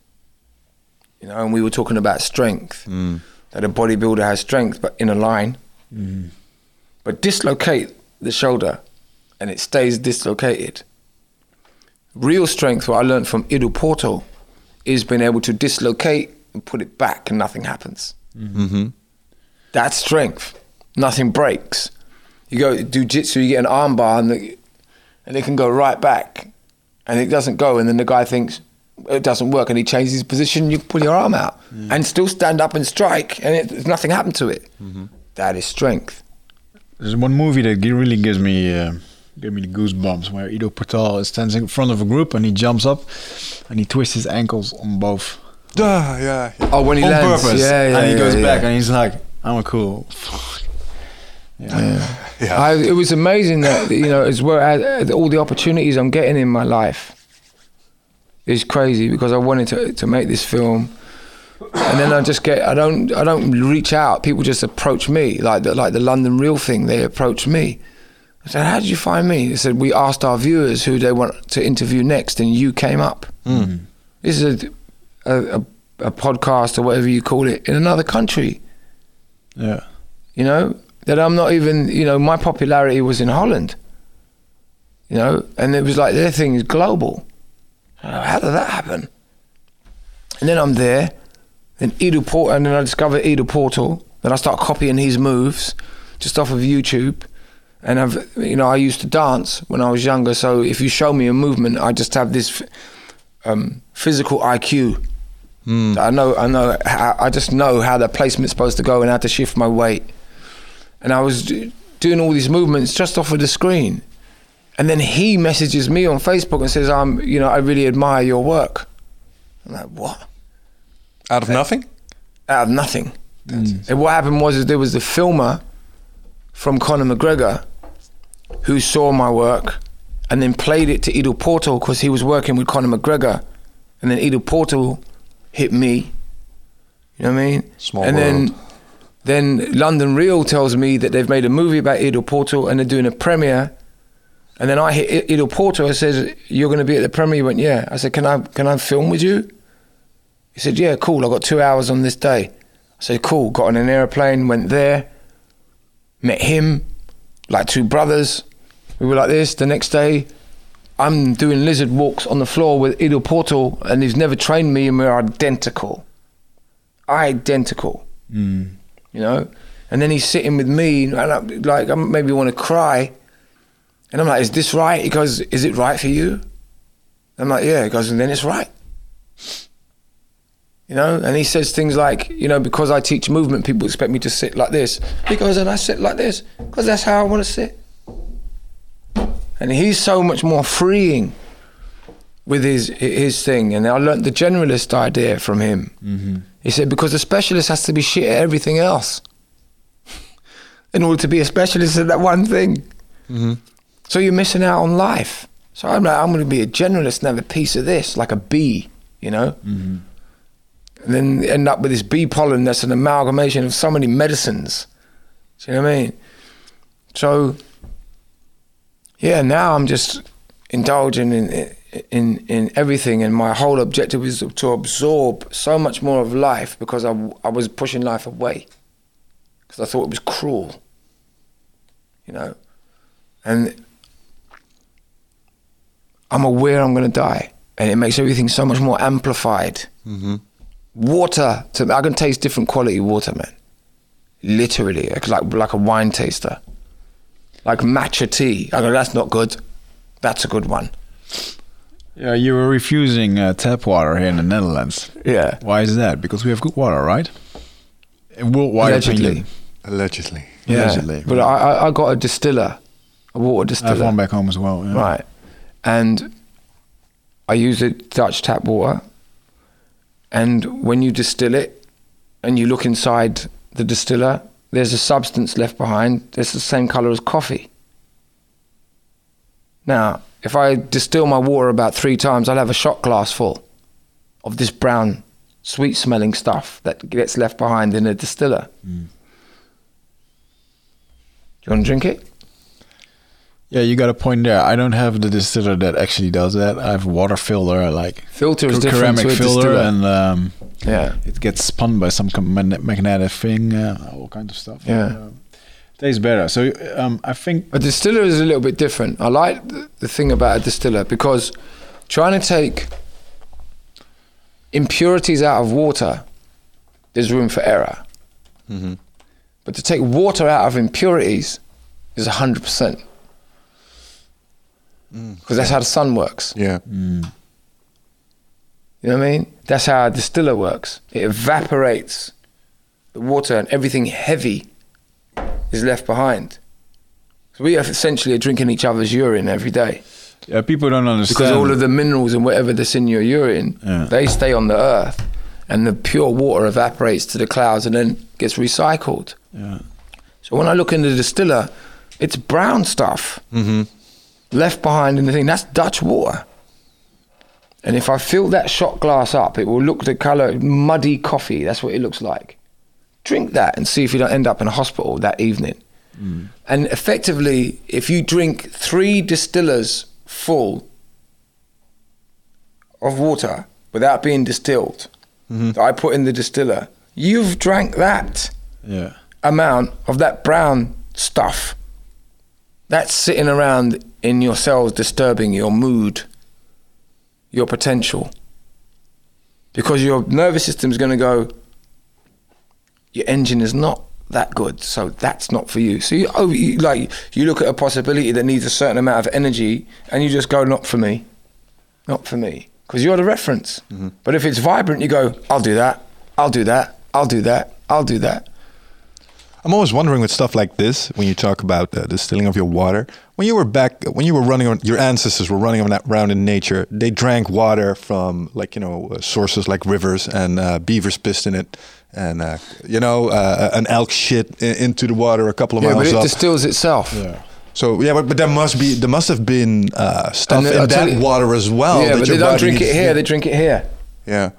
You know, and we were talking about strength. Mm. That a bodybuilder has strength, but in a line. Mm. But dislocate the shoulder and it stays dislocated. Real strength, what I learned from Ido Portal, is being able to dislocate and put it back and nothing happens. Mm-hmm. That's strength. Nothing breaks. You go do jitsu, you get an armbar, and, the, and it can go right back, and it doesn't go, and then the guy thinks it doesn't work, and he changes his position. You pull your arm out mm. and still stand up and strike, and it, nothing happened to it. Mm-hmm. That is strength. There's one movie that really gives me uh, gave me the goosebumps where Ido Portal stands in front of a group and he jumps up and he twists his ankles on both Duh, yeah, yeah. Oh, when he on lands, purpose. yeah, yeah, and he yeah, goes yeah. back and he's like, "I'm a cool." Yeah. Yeah. I, it was amazing that you know as well as all the opportunities I'm getting in my life is crazy because I wanted to to make this film, and then I just get I don't I don't reach out. People just approach me like the, like the London Real thing. They approach me. I said, "How did you find me?" They said, "We asked our viewers who they want to interview next, and you came up." Mm. This is a a, a a podcast or whatever you call it in another country Yeah. you know that i'm not even you know my popularity was in holland you know and it was like their thing is global how did that happen and then i'm there then Edu Port and then i discover Ido Portal then i start copying his moves just off of youtube and i've you know i used to dance when i was younger so if you show me a movement i just have this um, physical iq I know, I know, I just know how the placement's supposed to go and how to shift my weight. And I was doing all these movements just off of the screen. And then he messages me on Facebook and says, "I'm, you know, I really admire your work." I'm like, "What?" Out of nothing? Out of nothing. Mm. And what happened was, is there was the filmer from Conor McGregor who saw my work and then played it to Ido Portal because he was working with Conor McGregor, and then Ido Portal hit me. You know what I mean? Small and world. then then London Real tells me that they've made a movie about Ido Portal and they're doing a premiere. And then I hit I- Ido Portal and says, "You're going to be at the premiere." He went, "Yeah." I said, "Can I can I film with you?" He said, "Yeah, cool. I got two hours on this day." I said, "Cool." Got on an airplane, went there, met him, like two brothers. We were like this. The next day, I'm doing lizard walks on the floor with Ido Portal, and he's never trained me, and we're identical. Identical. Hmm. You know? And then he's sitting with me, and I'm like, I maybe want to cry. And I'm like, is this right? He goes, is it right for you? I'm like, yeah. He goes, and then it's right. You know, and he says things like, you know, because I teach movement, people expect me to sit like this. He goes, and I sit like this because that's how I want to sit. And he's so much more freeing with his his thing. And I learnt the generalist idea from him. Mm-hmm. He said because the specialist has to be shit at everything else in order to be a specialist at that one thing. Mm-hmm. So you're missing out on life. So I'm like, I'm going to be a generalist and have a piece of this, like a bee, you know? Mm-hmm. And then end up with this bee pollen that's an amalgamation of so many medicines. Do you know what I mean? So, yeah, now I'm just indulging in, in, in everything, and my whole objective is to absorb so much more of life because I, I was pushing life away because I thought it was cruel, you know? And I'm aware I'm going to die, and it makes everything so much more amplified. Water, to, I can taste different quality water, man. Literally, like like, like a wine taster, like matcha tea. I go, that's not good. That's a good one. Yeah, you were refusing uh, tap water here in the Netherlands. Yeah, Why is that? Because we have good water, right? In worldwide allegedly. opinion. Allegedly. Yeah, Allegedly, but I, I I got a distiller, a water distiller. I have distiller. one back home as well. Yeah. Right. And I use the Dutch tap water. And when you distill it and you look inside the distiller, there's a substance left behind that's the same color as coffee. Now, if I distill my water about three times, I'll have a shot glass full of this brown, sweet smelling stuff that gets left behind in a distiller. Mm. Do you want to drink it? Yeah, you got a point there. I don't have the distiller that actually does that. I have a water filter, like Filter is c- different ceramic to filter, and um, Yeah. it gets spun by some com- magn- magnetic thing, uh, all kind of stuff. Yeah. Uh, tastes better. So um, I think A distiller is a little bit different. I like th- the thing about a distiller because trying to take impurities out of water, there's room for error. But to take water out of impurities is 100%. Mm. Because that's how the sun works. Yeah. Mm. You know what I mean? That's how a distiller works. It evaporates the water and everything heavy is left behind. So we essentially are essentially drinking each other's urine every day. yeah, people don't understand. Because all of the minerals and whatever that's in your urine, Yeah. they stay on the earth. And the pure water evaporates to the clouds and then gets recycled. yeah. So when I look in the distiller, it's brown stuff mm-hmm. Left behind in the thing. That's Dutch water. And if I fill that shot glass up, it will look the color muddy coffee. That's what it looks like. Drink that and see if you don't end up in a hospital that evening. Hmm. And effectively, if you drink three distillers full of water without being distilled, mm-hmm. that I put in the distiller, you've drank that yeah. amount of that brown stuff that's sitting around in your cells disturbing your mood, your potential. Because your nervous system is going to go, your engine is not that good, so that's not for you. So you, oh, you, like you look at a possibility that needs a certain amount of energy, and you just go, not for me, not for me, because you're the reference. Mm-hmm. But if it's vibrant, you go, I'll do that, I'll do that, I'll do that, I'll do that. I'm always wondering with stuff like this, when you talk about the distilling of your water, when you were back, when you were running on, your ancestors were running around in nature, they drank water from like, you know, uh, sources like rivers and uh, beavers pissed in it and, uh, you know, uh, an elk shit i- into the water a couple of Yeah, but it up. distills itself. Yeah. so, yeah, but, but there must be, there must have been uh, stuff And in I'll that you- water as well. yeah, that but your they don't body drink it needs- here. They drink it here. Yeah.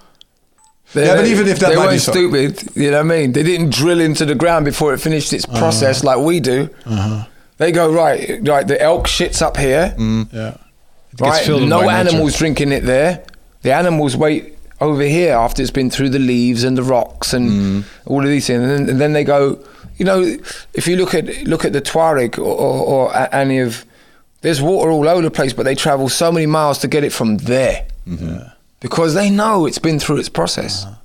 They, Yeah, but even if that they weren't stupid, you know what I mean? They didn't drill into the ground before it finished its uh-huh. process like we do. Uh-huh. They go right, right. The elk shits up here, mm. Yeah. It right? No by nature. animals drinking it there. The animals wait over here after it's been through the leaves and the rocks and mm. all of these things, and then, and then they go. You know, if you look at look at the Tuareg or, or, or any of, there's water all over the place, but they travel so many miles to get it from there mm-hmm. Because they know it's been through its process. Uh-huh.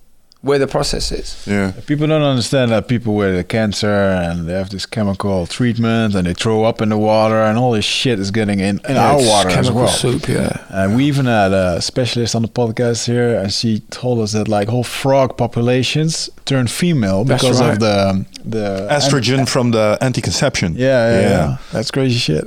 where the process is. Yeah. People don't understand that people with the cancer and they have this chemical treatment and they throw up in the water and all this shit is getting in, in our It's water as chemical well. soup, yeah. And we even had a specialist on the podcast here, and she told us that like whole frog populations turn female That's because right. of the the Estrogen from the anti-conception. Yeah, yeah, Yeah. yeah, That's crazy shit.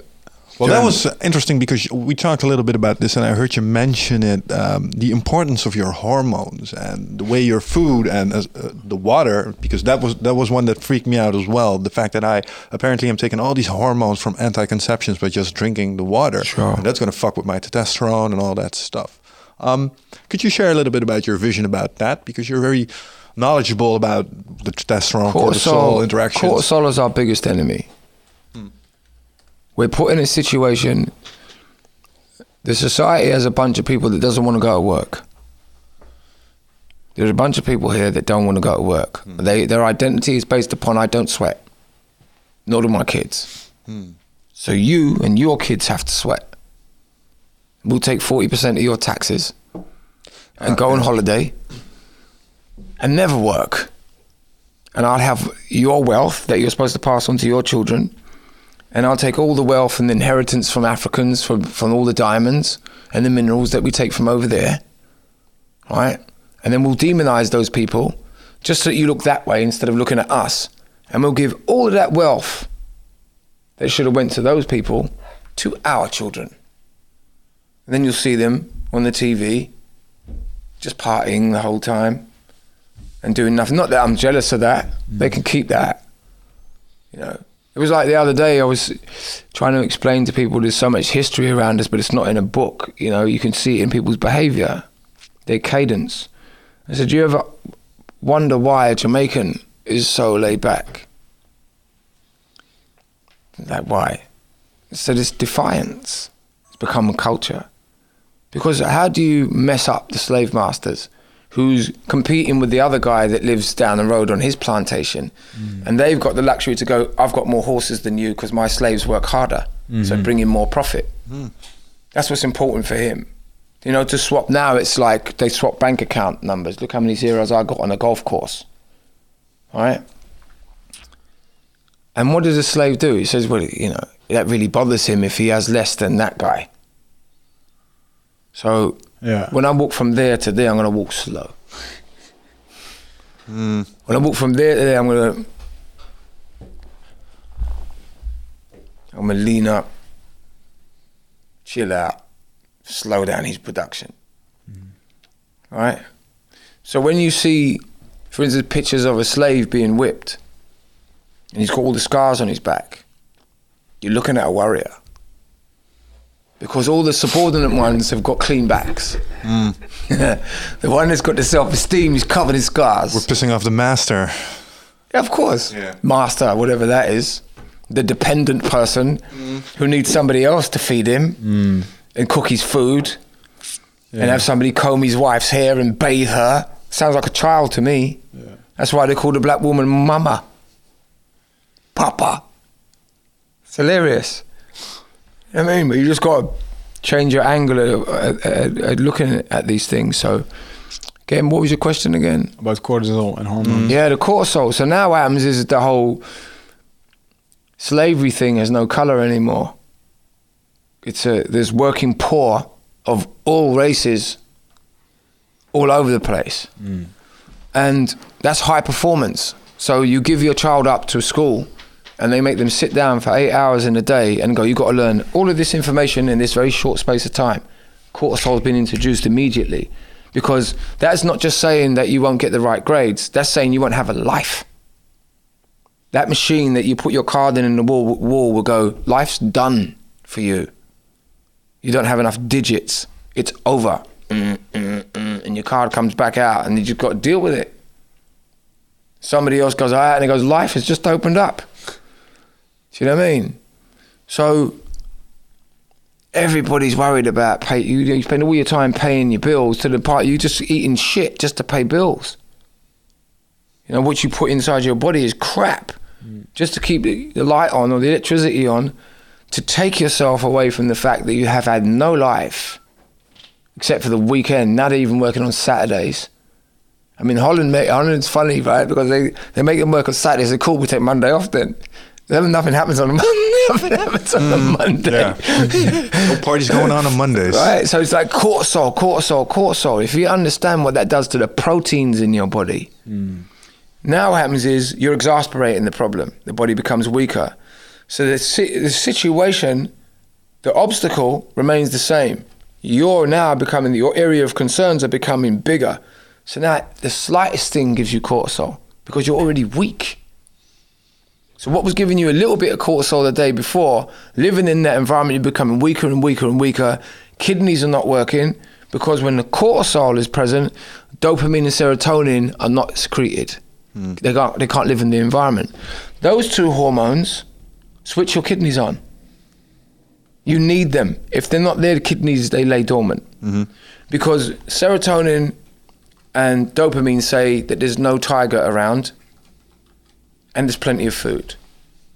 Well, that was interesting because we talked a little bit about this, and I heard you mention it: um, the importance of your hormones and the way your food and uh, uh, the water. Because that was that was one that freaked me out as well. The fact that I apparently am taking all these hormones from anti-conceptions by just drinking the water, Sure. and that's going to fuck with my testosterone and all that stuff. Um, could you share a little bit about your vision about that? Because you're very knowledgeable about the testosterone cortisol, interactions. Cortisol is our biggest enemy. We're put in a situation. The society has a bunch of people that doesn't want to go to work. There's a bunch of people here that don't want to go to work. Hmm. They their identity is based upon I don't sweat. Nor do my kids. Hmm. So you and your kids have to sweat. We'll take forty percent of your taxes and go on holiday and never work and I'll have your wealth that you're supposed to pass on to your children, and I'll take all the wealth and the inheritance from Africans, from, from all the diamonds and the minerals that we take from over there, right? And then we'll demonize those people just so that you look that way instead of looking at us, and we'll give all of that wealth that should have went to those people to our children. And then you'll see them on the TV, just partying the whole time and doing nothing. Not that I'm jealous of that. They can keep that. You know, it was like the other day. I was trying to explain to people there's so much history around us, but it's not in a book. You know, you can see it in people's behaviour, their cadence. I said, do you ever wonder why a Jamaican is so laid back? Like why? I said it's defiance. It's become a culture. Because how do you mess up the slave masters who's competing with the other guy that lives down the road on his plantation? Mm. And they've got the luxury to go, I've got more horses than you because my slaves work harder. So mm-hmm. bring in more profit. Hmm. That's what's important for him. You know, to swap now, it's like they swap bank account numbers. Look how many zeros I got on a golf course. All right? And what does a slave do? He says, well, you know, that really bothers him if he has less than that guy. So Yeah. when I walk from there to there, I'm going to walk slow. Hmm. When I walk from there to there, I'm going to I'm going to lean up, chill out, slow down his production. Hmm. Right. So when you see, for instance, pictures of a slave being whipped, and he's got all the scars on his back, you're looking at a warrior. Because all the subordinate ones have got clean backs. Hmm. the one that's got the self esteem is covered in scars. We're pissing off the master. Yeah, of course. Yeah. Master, whatever that is. The dependent person hmm. who needs somebody else to feed him hmm. and cook his food and have somebody comb his wife's hair and bathe her. Sounds like a child to me. That's why they call the black woman mama. Papa. It's hilarious. You know what I mean? But you just got to change your angle at, at, at looking at these things. So, again, what was your question again? About cortisol and hormones. Mm. Yeah, the cortisol. So now what happens is the whole slavery thing has no color anymore. It's a there's working poor of all races all over the place. Mm. And that's high performance. So you give your child up to school and they make them sit down for eight hours in a day and go, you've got to learn all of this information in this very short space of time. Cortisol's been introduced immediately because that's not just saying that you won't get the right grades, that's saying you won't have a life. That machine that you put your card in in the wall, wall will go, life's done for you. You don't have enough digits. It's over. And your card comes back out and you've got to deal with it. Somebody else goes, right, and he goes, life has just opened up. Do you know what I mean? So everybody's worried about pay. You, you spend all your time paying your bills to the part you just eating shit just to pay bills. You know what you put inside your body is crap, mm. just to keep the light on or the electricity on, to take yourself away from the fact that you have had no life, except for the weekend, not even working on Saturdays, I mean, Holland, Holland's funny, right? Because they, they make them work on Saturdays. They cool, we take Monday off then. Then nothing happens on a Monday. nothing happens on a mm, Monday. Yeah. no parties going on on Mondays. Right, so it's like cortisol, cortisol, cortisol. If you understand what that does to the proteins in your body, mm. now what happens is you're exasperating the problem. The body becomes weaker. So the, si- the situation, the obstacle remains the same. You're now becoming, your area of concerns are becoming bigger. So now the slightest thing gives you cortisol because you're already weak. So what was giving you a little bit of cortisol the day before, living in that environment, you're becoming weaker and weaker and weaker. Kidneys are not working because when the cortisol is present, dopamine and serotonin are not secreted. Hmm. They can't they can't live in the environment. Those two hormones switch your kidneys on. You need them. If they're not there, the kidneys they lay dormant. Mm-hmm. Because serotonin and dopamine say that there's no tiger around and there's plenty of food.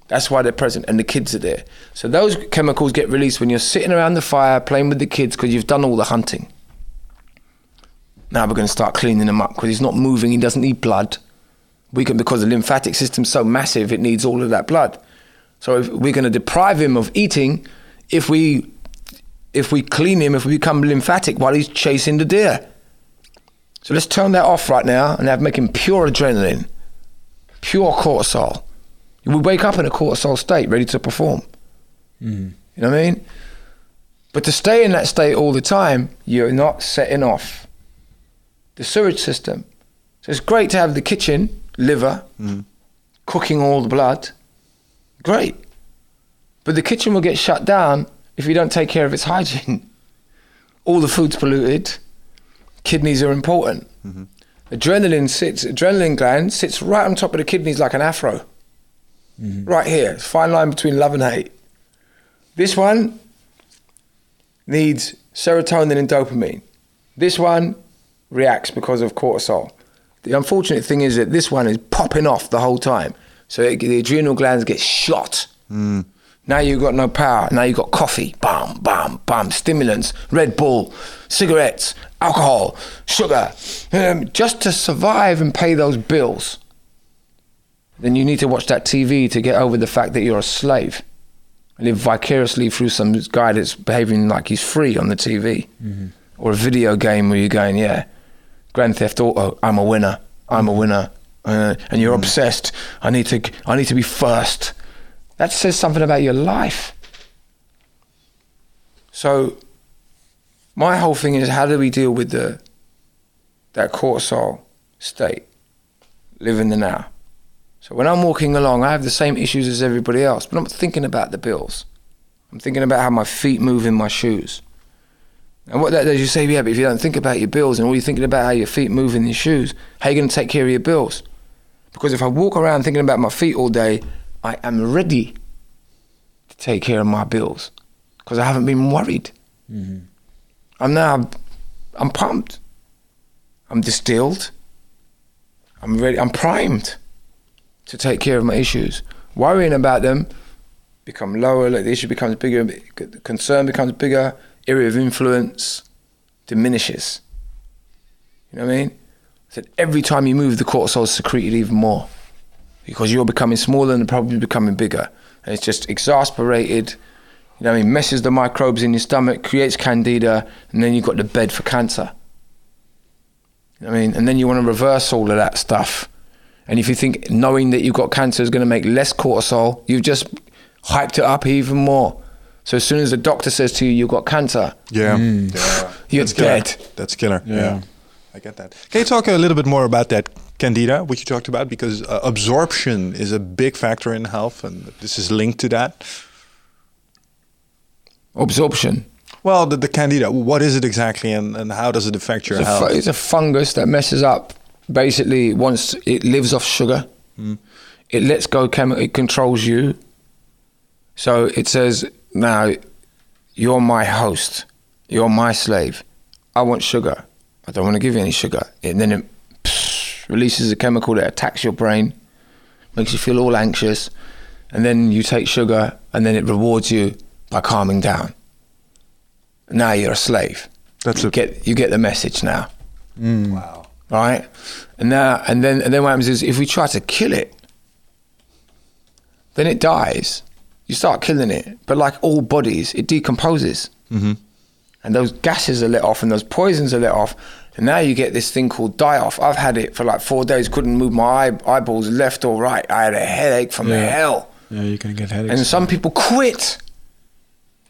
That's why they're present and the kids are there. So those chemicals get released when you're sitting around the fire playing with the kids because you've done all the hunting. Now we're going to start cleaning him up because he's not moving, he doesn't need blood. We can because the lymphatic system's so massive, it needs all of that blood. So if we're going to deprive him of eating if we if we clean him, if we become lymphatic while he's chasing the deer. So let's turn that off right now and have make him pure adrenaline, pure cortisol. We wake up in a cortisol state, ready to perform. Mm. You know what I mean? But to stay in that state all the time, you're not setting off the sewage system. So it's great to have the kitchen, liver, mm. cooking all the blood. Great. But the kitchen will get shut down if you don't take care of its hygiene. All the food's polluted. Kidneys are important. Mm-hmm. Adrenaline sits, adrenaline gland sits right on top of the kidneys like an afro. Mm-hmm. Right here, fine line between love and hate. This one needs serotonin and dopamine. This one reacts because of cortisol. The unfortunate thing is that this one is popping off the whole time. So it, the adrenal glands get shot. Mm. Now you've got no power. Now you've got coffee, bam, bam, bam, stimulants, Red Bull, cigarettes, alcohol, sugar, um, just to survive and pay those bills. Then you need to watch that TV to get over the fact that you're a slave. Live vicariously through some guy that's behaving like he's free on the TV. Or a video game where you're going, yeah, Grand Theft Auto, I'm a winner, I'm a winner. Uh, and you're obsessed. I need to, I need to be first. That says something about your life. So, my whole thing is, how do we deal with the that cortisol state? Live in the now. So when I'm walking along, I have the same issues as everybody else, but I'm thinking about the bills. I'm thinking about how my feet move in my shoes. And what that does, you say, yeah, but if you don't think about your bills and all you're thinking about how your feet move in your shoes, how are you going to take care of your bills? Because if I walk around thinking about my feet all day, I am ready to take care of my bills because I haven't been worried. Mm-hmm. I'm now, I'm pumped. I'm distilled. I'm ready. I'm primed to take care of my issues. Worrying about them become lower. Like the issue becomes bigger. The concern becomes bigger. Area of influence diminishes. You know what I mean? So every time you move, the cortisol is secreted even more because you're becoming smaller and the problem's becoming bigger. And it's just exasperated. You know what I mean? Messes the microbes in your stomach, creates candida, and then you've got the bed for cancer. You know what I mean? And then you want to reverse all of that stuff. And if you think knowing that you've got cancer is going to make less cortisol, you've just hyped it up even more. So as soon as the doctor says to you you've got cancer, Yeah. Mm. yeah. You're That's killer. dead. That's killer. Yeah. I get that. Can you talk a little bit more about that candida, what you talked about? Because uh, absorption is a big factor in health, and this is linked to that. Absorption. Well, the, the candida, what is it exactly, and, and how does it affect your It's a, health? fu- it's a fungus that messes up. Basically, once it lives off sugar, mm. it lets go chemical. It controls you. So it says, "Now, you're my host. You're my slave. I want sugar. I don't want to give you any sugar." And then it psh, releases a chemical that attacks your brain, makes you feel all anxious, and then you take sugar, and then it rewards you by calming down. Now you're a slave. That's you a- get you get the message now. wow. right? And now and then and then what happens is if we try to kill it, then it dies. You start killing it, but like all bodies, it decomposes, mm-hmm. and those gases are let off, and those poisons are let off, and now you get this thing called die off. I've had it for like four days, couldn't move my eye, eyeballs left or right. I had a headache from Yeah. hell. Yeah, you can get headaches. And some people quit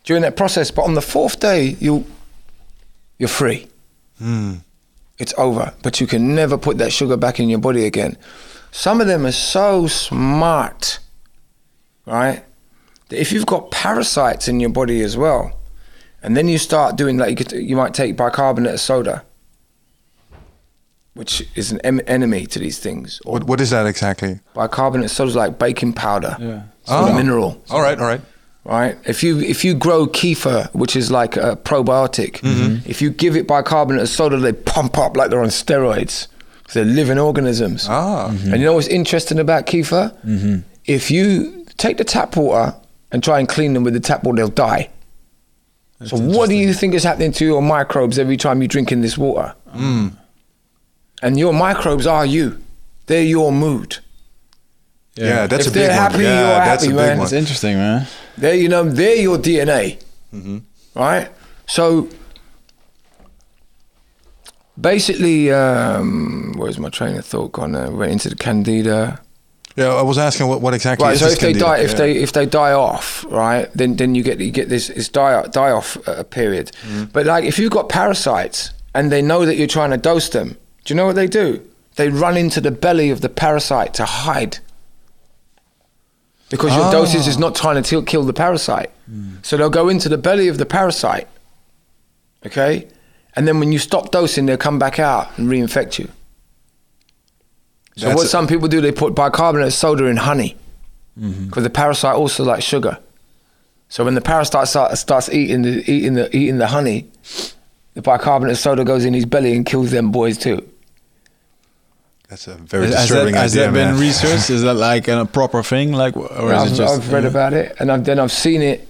during that process, but on the fourth day, you you're free. Hmm. It's over, but you can never put that sugar back in your body again. Some of them are so smart, right? That if you've got parasites in your body as well, and then you start doing like you, could, you might take bicarbonate of soda, which is an em- enemy to these things. Or What what is that exactly? bicarbonate of soda is like baking powder. Yeah. It's got a Oh. mineral All right, all right. Right? If you if you grow kefir, which is like a probiotic, mm-hmm. if you give it bicarbonate of soda, they pump up like they're on steroids. They're living organisms. Ah. Mm-hmm. And you know what's interesting about kefir? Mm-hmm. If you take the tap water and try and clean them with the tap water, they'll die. so what do you think is happening to your microbes every time you drink in this water? Mm. And your microbes are you. They're your mood. Yeah, that's If a big they're one. yeah, you're that's happy, a big man. one. That's interesting, man. They're you know they're your DNA, right? So basically, um, where's my train of thought gone? Uh, went into the candida. Yeah, I was asking what, what exactly Right. is So this if they candida? die, if Yeah. they if they die off, right, then then you get you get this this die die off uh, period. But like if you've got parasites and they know that you're trying to dose them, do you know what they do? They run into the belly of the parasite to hide. Because your ah. dosage is not trying to kill the parasite. Hmm. So they'll go into the belly of the parasite, okay? And then when you stop dosing, they'll come back out and reinfect you. So That's what some people do, they put bicarbonate soda in honey mm-hmm. because the parasite also likes sugar. So when the parasite start, starts eating the eating the eating the honey, the bicarbonate soda goes in his belly and kills them boys too. That's a very Has that, disturbing has idea, that been man. researched? Is that like a proper thing? Like, or is I've, it just? I've read about it, and I've, then I've seen it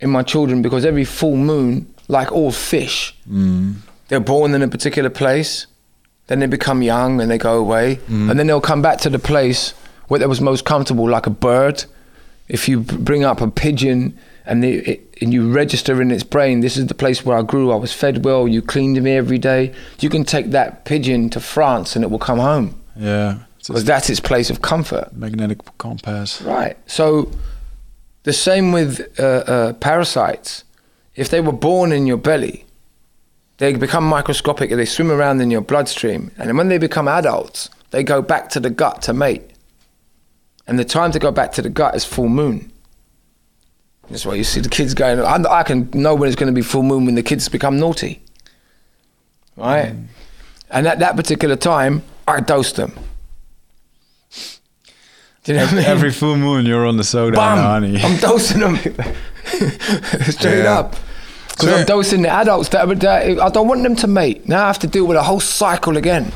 in my children because every full moon, like all fish, mm. they're born in a particular place, then they become young and they go away, mm. and then they'll come back to the place where they was most comfortable, like a bird. If you bring up a pigeon and, they, it, and you register in its brain, this is the place where I grew, I was fed well, you cleaned me every day, you can take that pigeon to France and it will come home Yeah. Because that's its place of comfort. magnetic compass. Right. So the same with uh, uh, parasites. If they were born in your belly, they become microscopic. They swim around in your bloodstream, and when they become adults, they go back to the gut to mate. And the time to go back to the gut is full moon. That's why you see the kids going. I, I can know when it's going to be full moon when the kids become naughty. Right. And at that particular time, I dose them. Do you know what I mean? Every full moon, you're on the soda Bam! honey. I'm dosing them straight Yeah. up. Because I'm dosing the adults that, that I don't want them to mate. Now I have to deal with a whole cycle again.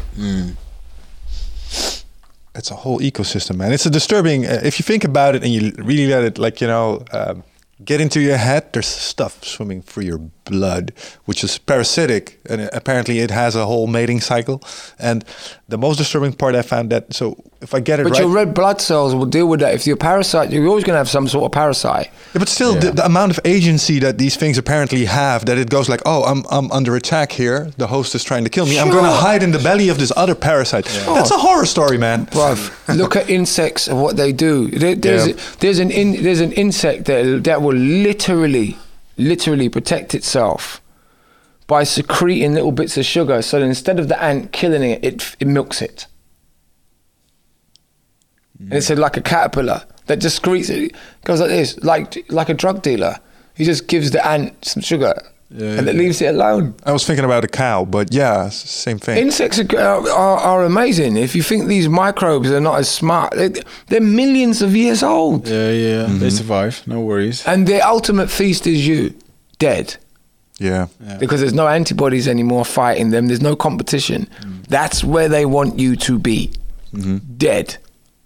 it's a whole ecosystem, man. It's a disturbing. Uh, if you think about it and you really let it, like you know, um, get into your head. There's stuff swimming through your blood, which is parasitic, and apparently it has a whole mating cycle. And the most disturbing part I found that. So if I get it But right, your red blood cells will deal with that. If you're a parasite, you're always going to have some sort of parasite. Yeah, but still, the, the amount of agency that these things apparently have, that it goes like, oh, I'm, I'm under attack here. The host is trying to kill me. I'm going to hide in the belly of this other parasite. That's a horror story, man. Bruv, look at insects and what they do. There, there's, Yeah. there's, an in, there's an insect that, that will literally, literally protect itself by secreting little bits of sugar. So that instead of the ant killing it, it, it milks it. And it's mm. like a caterpillar that just secretes it. Goes like this, like like a drug dealer. He just gives the ant some sugar Yeah. and it uh, leaves it alone. I was thinking about a cow, but yeah, same thing. Insects are, are, are amazing. If you think these microbes are not as smart, they, they're millions of years old. Yeah, yeah. Mm-hmm. They survive. No worries. And their ultimate feast is you, dead. yeah. Yeah. Because there's no antibodies anymore fighting them, there's no competition. Mm. That's where they want you to be mm-hmm. dead.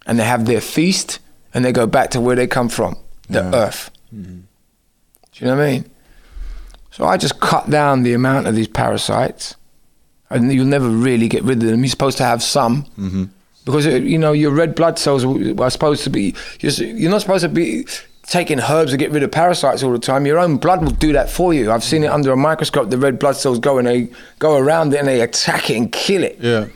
And they have their feast and they go back to where they come from the Yeah. earth. Mm-hmm. Do you know what I mean? So I just cut down the amount of these parasites. and you'll never really get rid of them. You're supposed to have some because uh, you know your red blood cells are supposed to be. You're, not supposed to be taking herbs to get rid of parasites all the time. Your own blood will do that for you. I've seen it under a microscope. The red blood cells go and they go around it and they attack it and kill it. Yeah.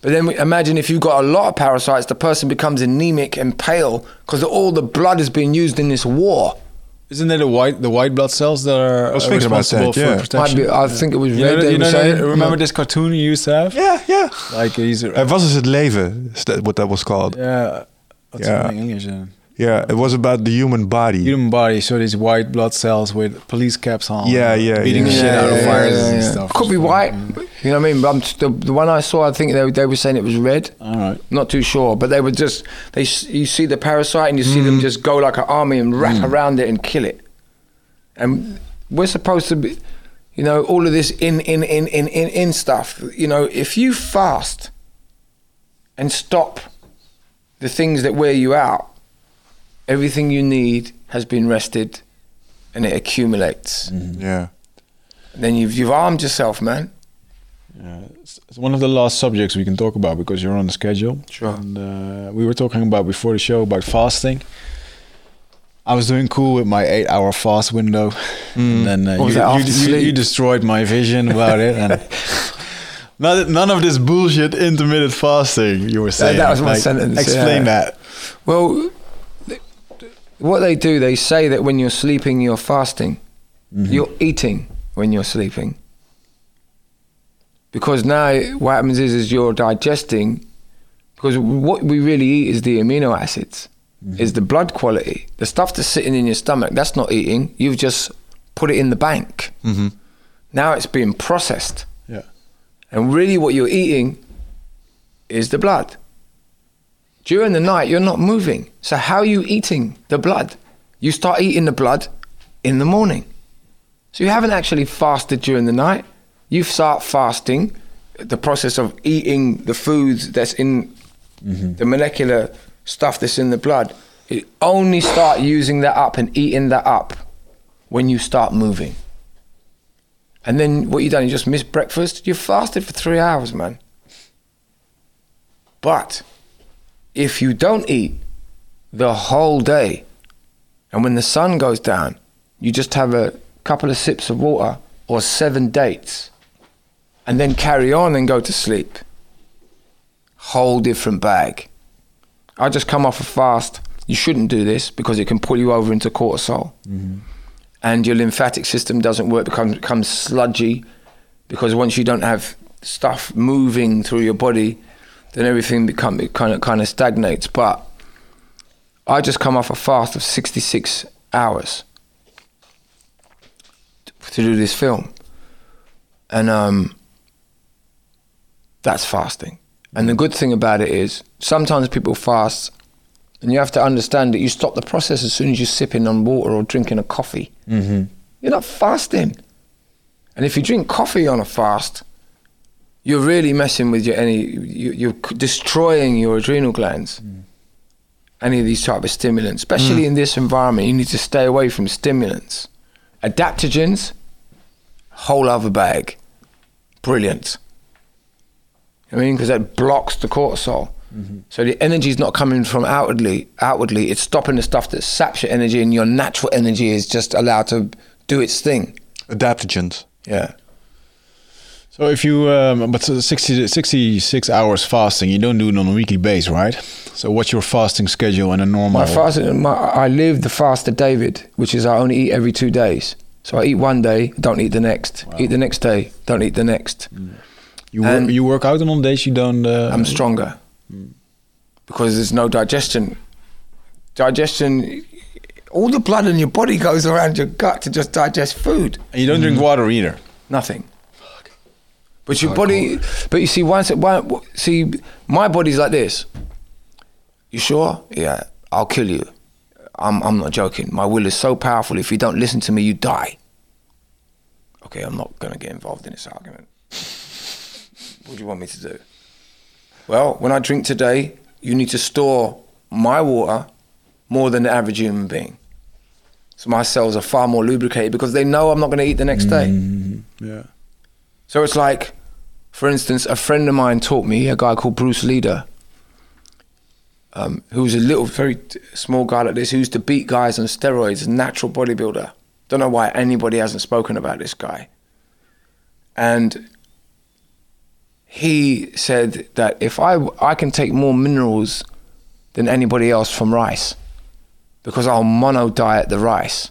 But then imagine if you've got a lot of parasites, the person becomes anemic and pale because all the blood is being used in this war. Isn't it the white the white blood cells that are I was thinking about responsible that, for yeah. protection? Might be- I think it was You red. know, you know saying. remember this cartoon you used to have? Yeah, yeah. Like he's Uh, was is het leven? What that was called? yeah. What's Yeah. in English? then? Yeah, it was about the human body. Human body, so these white blood cells with police caps on. Yeah, yeah, beating yeah. the shit out of Yeah, viruses yeah, and stuff. Could be white. You know what I mean? But the, the one I saw, I think they, they were saying it was red. All right. Not too sure, but they were just they. You see the parasite, and you see Mm. them just go like an army and wrap around it and kill it. And we're supposed to be, you know, all of this in in in in in, in stuff. You know, if you fast and stop the things that wear you out, everything you need has been rested, and it accumulates. Yeah. Then you've you've armed yourself, man. Yeah, it's it's one of the last subjects we can talk about because you're on the schedule. Sure. And uh, we were talking about before the show about fasting. I was doing cool with my eight-hour fast window, and then uh, you, you, you, you destroyed my vision about it. And none, none of this bullshit intermittent fasting you were saying. that was my sentence, Explain yeah. that. Well, th- what they do, they say that when you're sleeping, you're fasting. You're eating when you're sleeping. Because now what happens is, is you're digesting. Because what we really eat is the amino acids, is the blood quality, the stuff that's sitting in your stomach. That's not eating. You've just put it in the bank. Mm-hmm. Now it's being processed, Yeah. and really, what you're eating is the blood. During the night, you're not moving. So, how are you eating the blood? You start eating the blood in the morning. So, you haven't actually fasted during the night. You start fasting, the process of eating the foods that's in mm-hmm. the molecular stuff that's in the blood. You only start using that up and eating that up when you start moving. And then what you done, you just missed breakfast. You fasted for three hours, man. But if you don't eat the whole day, and when the sun goes down, you just have a couple of sips of water or seven dates, and then carry on and go to sleep. Whole different bag. I just come off a fast. You shouldn't do this because it can pull you over into cortisol mm-hmm. and your lymphatic system doesn't work, becomes becomes sludgy, because once you don't have stuff moving through your body, then everything become it kind of kind of stagnates. But I just come off a fast of 66 hours to do this film, and um, that's fasting. And the good thing about it is sometimes people fast and you have to understand that you stop the process as soon as you're sipping on water or drinking a coffee. Mm-hmm. You're not fasting. And if you drink coffee on a fast, you're really messing with your any. You, you're destroying your adrenal glands. Mm. Any of these type of stimulants, especially mm. in this environment, you need to stay away from stimulants. Adaptogens, whole other bag, brilliant. I mean, because that blocks the cortisol. Mm-hmm. So the energy is not coming from outwardly. Outwardly, it's stopping the stuff that saps your energy, and your natural energy is just allowed to do its thing. Adaptogens. Yeah. So if you, um, but so 60, 66 hours fasting, you don't do it on a weekly base, right? So what's your fasting schedule and a normal? My fast, my, I live the fast of David, which is I only eat every two days. So I eat one day, don't eat the next. Eat the next day, don't eat the next. you work, and- you work out and on days you don't. Uh, I'm stronger because there's no digestion. Digestion, all the blood in your body goes around your gut to just digest food. and you don't drink water either. Nothing. But your body, but you see, once it, one, see, my body's like this. You sure? Yeah, I'll kill you. I'm, I'm not joking. My will is so powerful. If you don't listen to me, you die. Okay, I'm not going to get involved in this argument. what do you want me to do? Well, when I drink today, you need to store my water more than the average human being. So my cells are far more lubricated because they know I'm not going to eat the next day. Mm-hmm. Yeah. So it's like For instance, a friend of mine taught me, a guy called Bruce Leader, um, who was a little, very small guy like this, who used to beat guys on steroids, natural bodybuilder. Don't know why anybody hasn't spoken about this guy. And he said that if I, I can take more minerals than anybody else from rice, because I'll mono diet the rice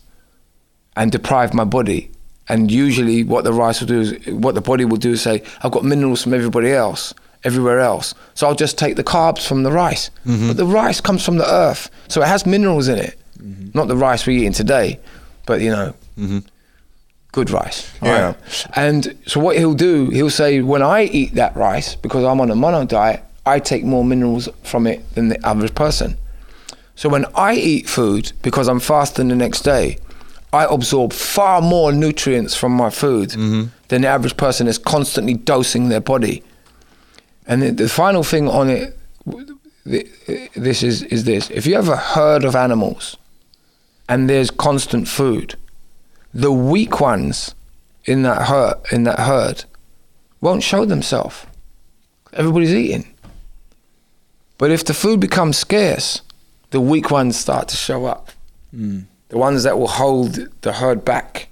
and deprive my body. And usually, what the rice will do is, what the body will do is say, I've got minerals from everybody else, everywhere else. So I'll just take the carbs from the rice. Mm-hmm. But the rice comes from the earth, so it has minerals in it. Mm-hmm. Not the rice we're eating today, but you know, mm-hmm. good rice. Yeah. Right? And so what he'll do, he'll say, when I eat that rice, because I'm on a mono diet, I take more minerals from it than the average person. So when I eat food, because I'm fasting the next day, I absorb far more nutrients from my food mm-hmm. than the average person is constantly dosing their body. And the, the final thing on it, this is is this: if you have a herd of animals, and there's constant food, the weak ones in that herd in that herd won't show themselves. Everybody's eating. But if the food becomes scarce, the weak ones start to show up. Mm. The ones that will hold the herd back.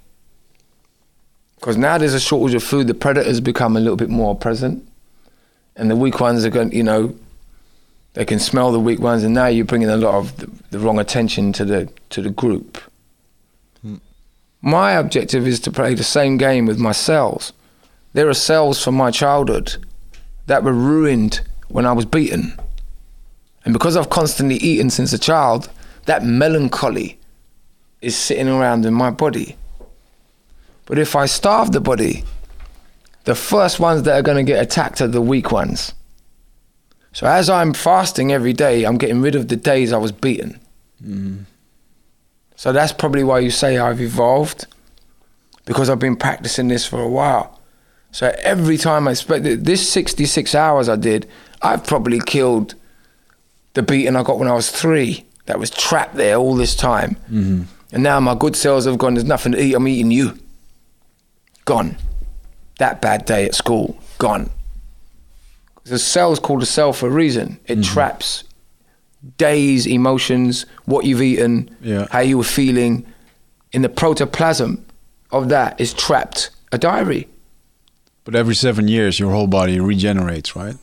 Because now there's a shortage of food, the predators become a little bit more present. And the weak ones are going, you know, they can smell the weak ones, and now you're bringing a lot of the, the wrong attention to the to the group. Hmm. My objective is to play the same game with my cells. There are cells from my childhood that were ruined when I was beaten. And because I've constantly eaten since a child, that melancholy is sitting around in my body. But if I starve the body, the first ones that are going to get attacked are the weak ones. So as I'm fasting every day, I'm getting rid of the days I was beaten. Mm-hmm. So that's probably why you say I've evolved, because I've been practicing this for a while. So every time I spent this 66 hours I did, I've probably killed the beating I got when I was three. That was trapped there all this time, mm-hmm. And now my good cells have gone. There's nothing to eat. I'm eating you. Gone. That bad day at school, gone. The cell's called a cell for a reason. It traps days, emotions, what you've eaten, Yeah. how you were feeling. In the protoplasm of that is trapped a diary. But every seven years, your whole body regenerates, right?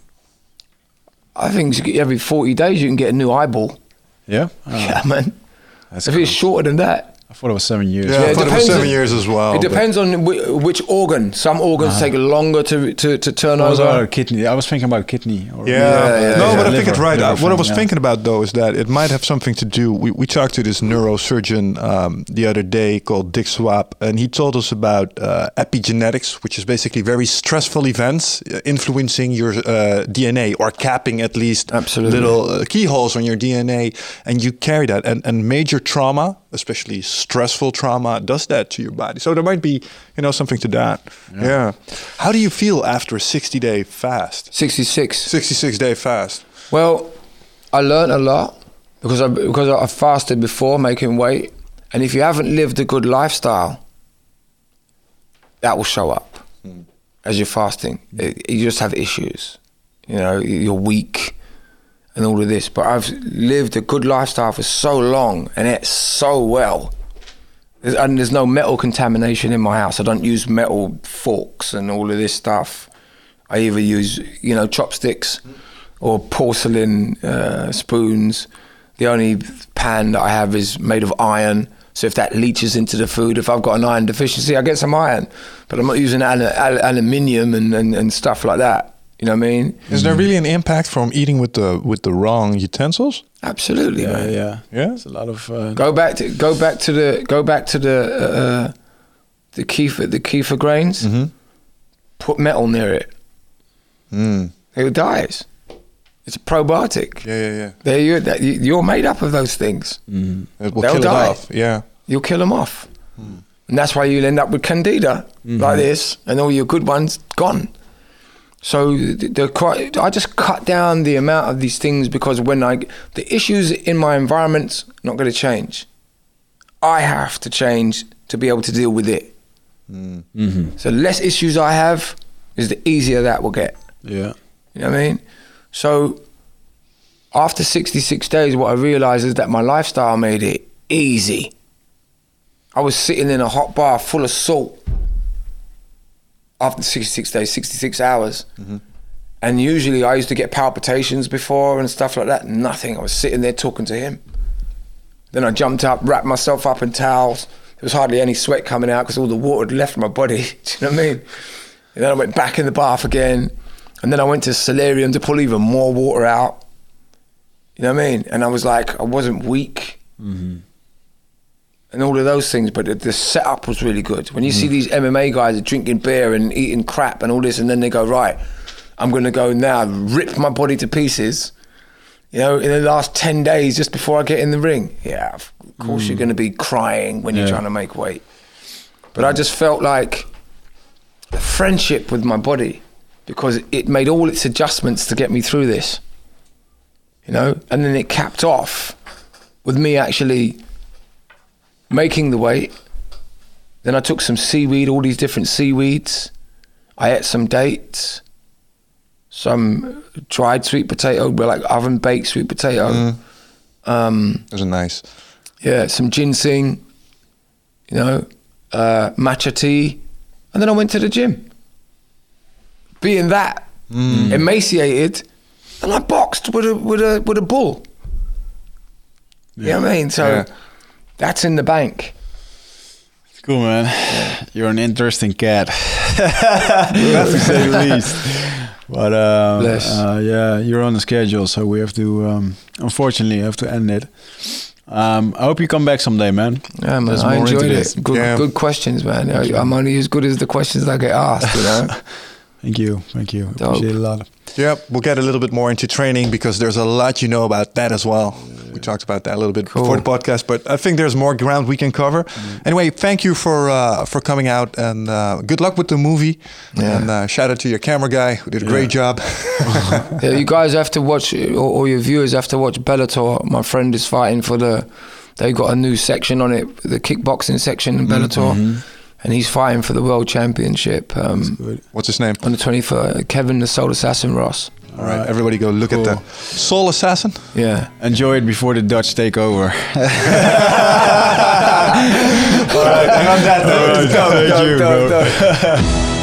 I think every 40 days you can get a new eyeball. Yeah. Ah, yeah, man. That's If it's shorter than that, thought it was seven years. Yeah, I it thought it was seven on- years as well. it depends on whi- which organ. Some organs take longer to, to, to turn What was over. our kidney? I was thinking about kidney. Or Yeah, yeah, no, yeah. but I think Liver- it's right. Uh, what I was yeah. thinking about though is that it might have something to do. We, we talked to this neurosurgeon um, the other day called Dick Swaab, and he told us about uh, epigenetics, which is basically very stressful events uh, influencing your uh, DNA or capping at least Absolutely. little uh, keyholes on your DNA, and you carry that. And, and major trauma, especially stressful trauma, does that to your body. So there might be, you know, something to that. Yeah. How do you feel after a sixty-day fast? 66. 66 day fast. Well, I learned a lot because I because I fasted before making weight, and if you haven't lived a good lifestyle, that will show up hmm. as you're fasting. It- you just have issues, you know. You're weak, and all of this. But I've lived a good lifestyle for so long and it's so well. There's, and there's no metal contamination in my house. I don't use metal forks and all of this stuff. I either use, you know, chopsticks or porcelain uh, spoons. The only pan that I have is made of iron. So if that leaches into the food, if I've got an iron deficiency, I get some iron. But I'm not using al- al- aluminium and, and, and stuff like that. You know what I mean? Is there really an impact from eating with the with the wrong utensils? Absolutely, Yeah, man. yeah, Yeah? It's a lot of. Uh, Go back to go back to the go back to the uh, the kefir the kefir grains. Mm-hmm. Put metal near it. Mm. It will dies. It's a probiotic. Yeah, yeah, yeah. There you that you- you're made up of those things. mm, It will They'll kill die. it off. Yeah. You'll kill them off, and that's why you'll end up with candida like this, and all your good ones gone. So the, the quite, I just cut down the amount of these things because when I the issues in my environment's not going to change. I have to change to be able to deal with it. mhm. So less issues I have, is the easier that will get. Yeah. You know what I mean? So after 66 days, what I realized is that my lifestyle made it easy. I was sitting in a hot bath full of salt after 66 days, 66 hours. Mm-hmm. And usually I used to get palpitations before and stuff like that. Nothing. I was sitting there talking to him. Then I jumped up, wrapped myself up in towels. There was hardly any sweat coming out because all the water had left my body. Do you know what I mean? And then I went back in the bath again. And then I went to Solarium to pull even more water out. You know what I mean? And I was like, I wasn't weak. Mm-hmm. And all of those things, but the, the setup was really good. When you see hmm. these MMA guys are drinking beer and eating crap and all this, and then they go, right, I'm going to go now, rip my body to pieces. You know, in the last 10 days just before I get in the ring. Yeah, of course you're hmm. going to be crying when you're Yeah. trying to make weight. But I just felt like a friendship with my body because it made all its adjustments to get me through this. You know, and then it capped off with me actually making the weight. Then I took some seaweed, all these different seaweeds. I ate some dates, some dried sweet potato, but like oven baked sweet potato. Um, Those are nice. yeah, some ginseng, you know, uh, matcha tea, and then I went to the gym. Being that emaciated, and I boxed with a with a with a bull. You know what I mean? So Yeah. That's in the bank. Cool, man. You're an interesting cat, to say the least. But um, uh, yeah, you're on the schedule, so we have to. Um, unfortunately, have to end it. Um, I hope you come back someday, man. Yeah, man, There's I enjoyed it. Good, Yeah. good questions, man. I, I'm only as good as the questions I get asked. You know. Thank you, thank you. Dope. Appreciate it a lot. Yeah, we'll get a little bit more into training because there's a lot you know about that as well. We talked about that a little bit Cool. before the podcast, but I think there's more ground we can cover. Anyway, thank you for uh, for coming out and uh, good luck with the movie. Yeah. And uh, shout out to your camera guy who did a great job. Yeah, you guys have to watch, or, or your viewers have to watch Bellator. My friend is fighting for the. They got a new section on it, the kickboxing section in Bellator, and he's fighting for the world championship um, What's his name? on the 23rd. Kevin the Soul Assassin Ross. All right, everybody go look at Cool. the Soul Assassin. Yeah. Enjoy it before the Dutch take over. All right, and on that note, Alright, thank you, go, bro. go.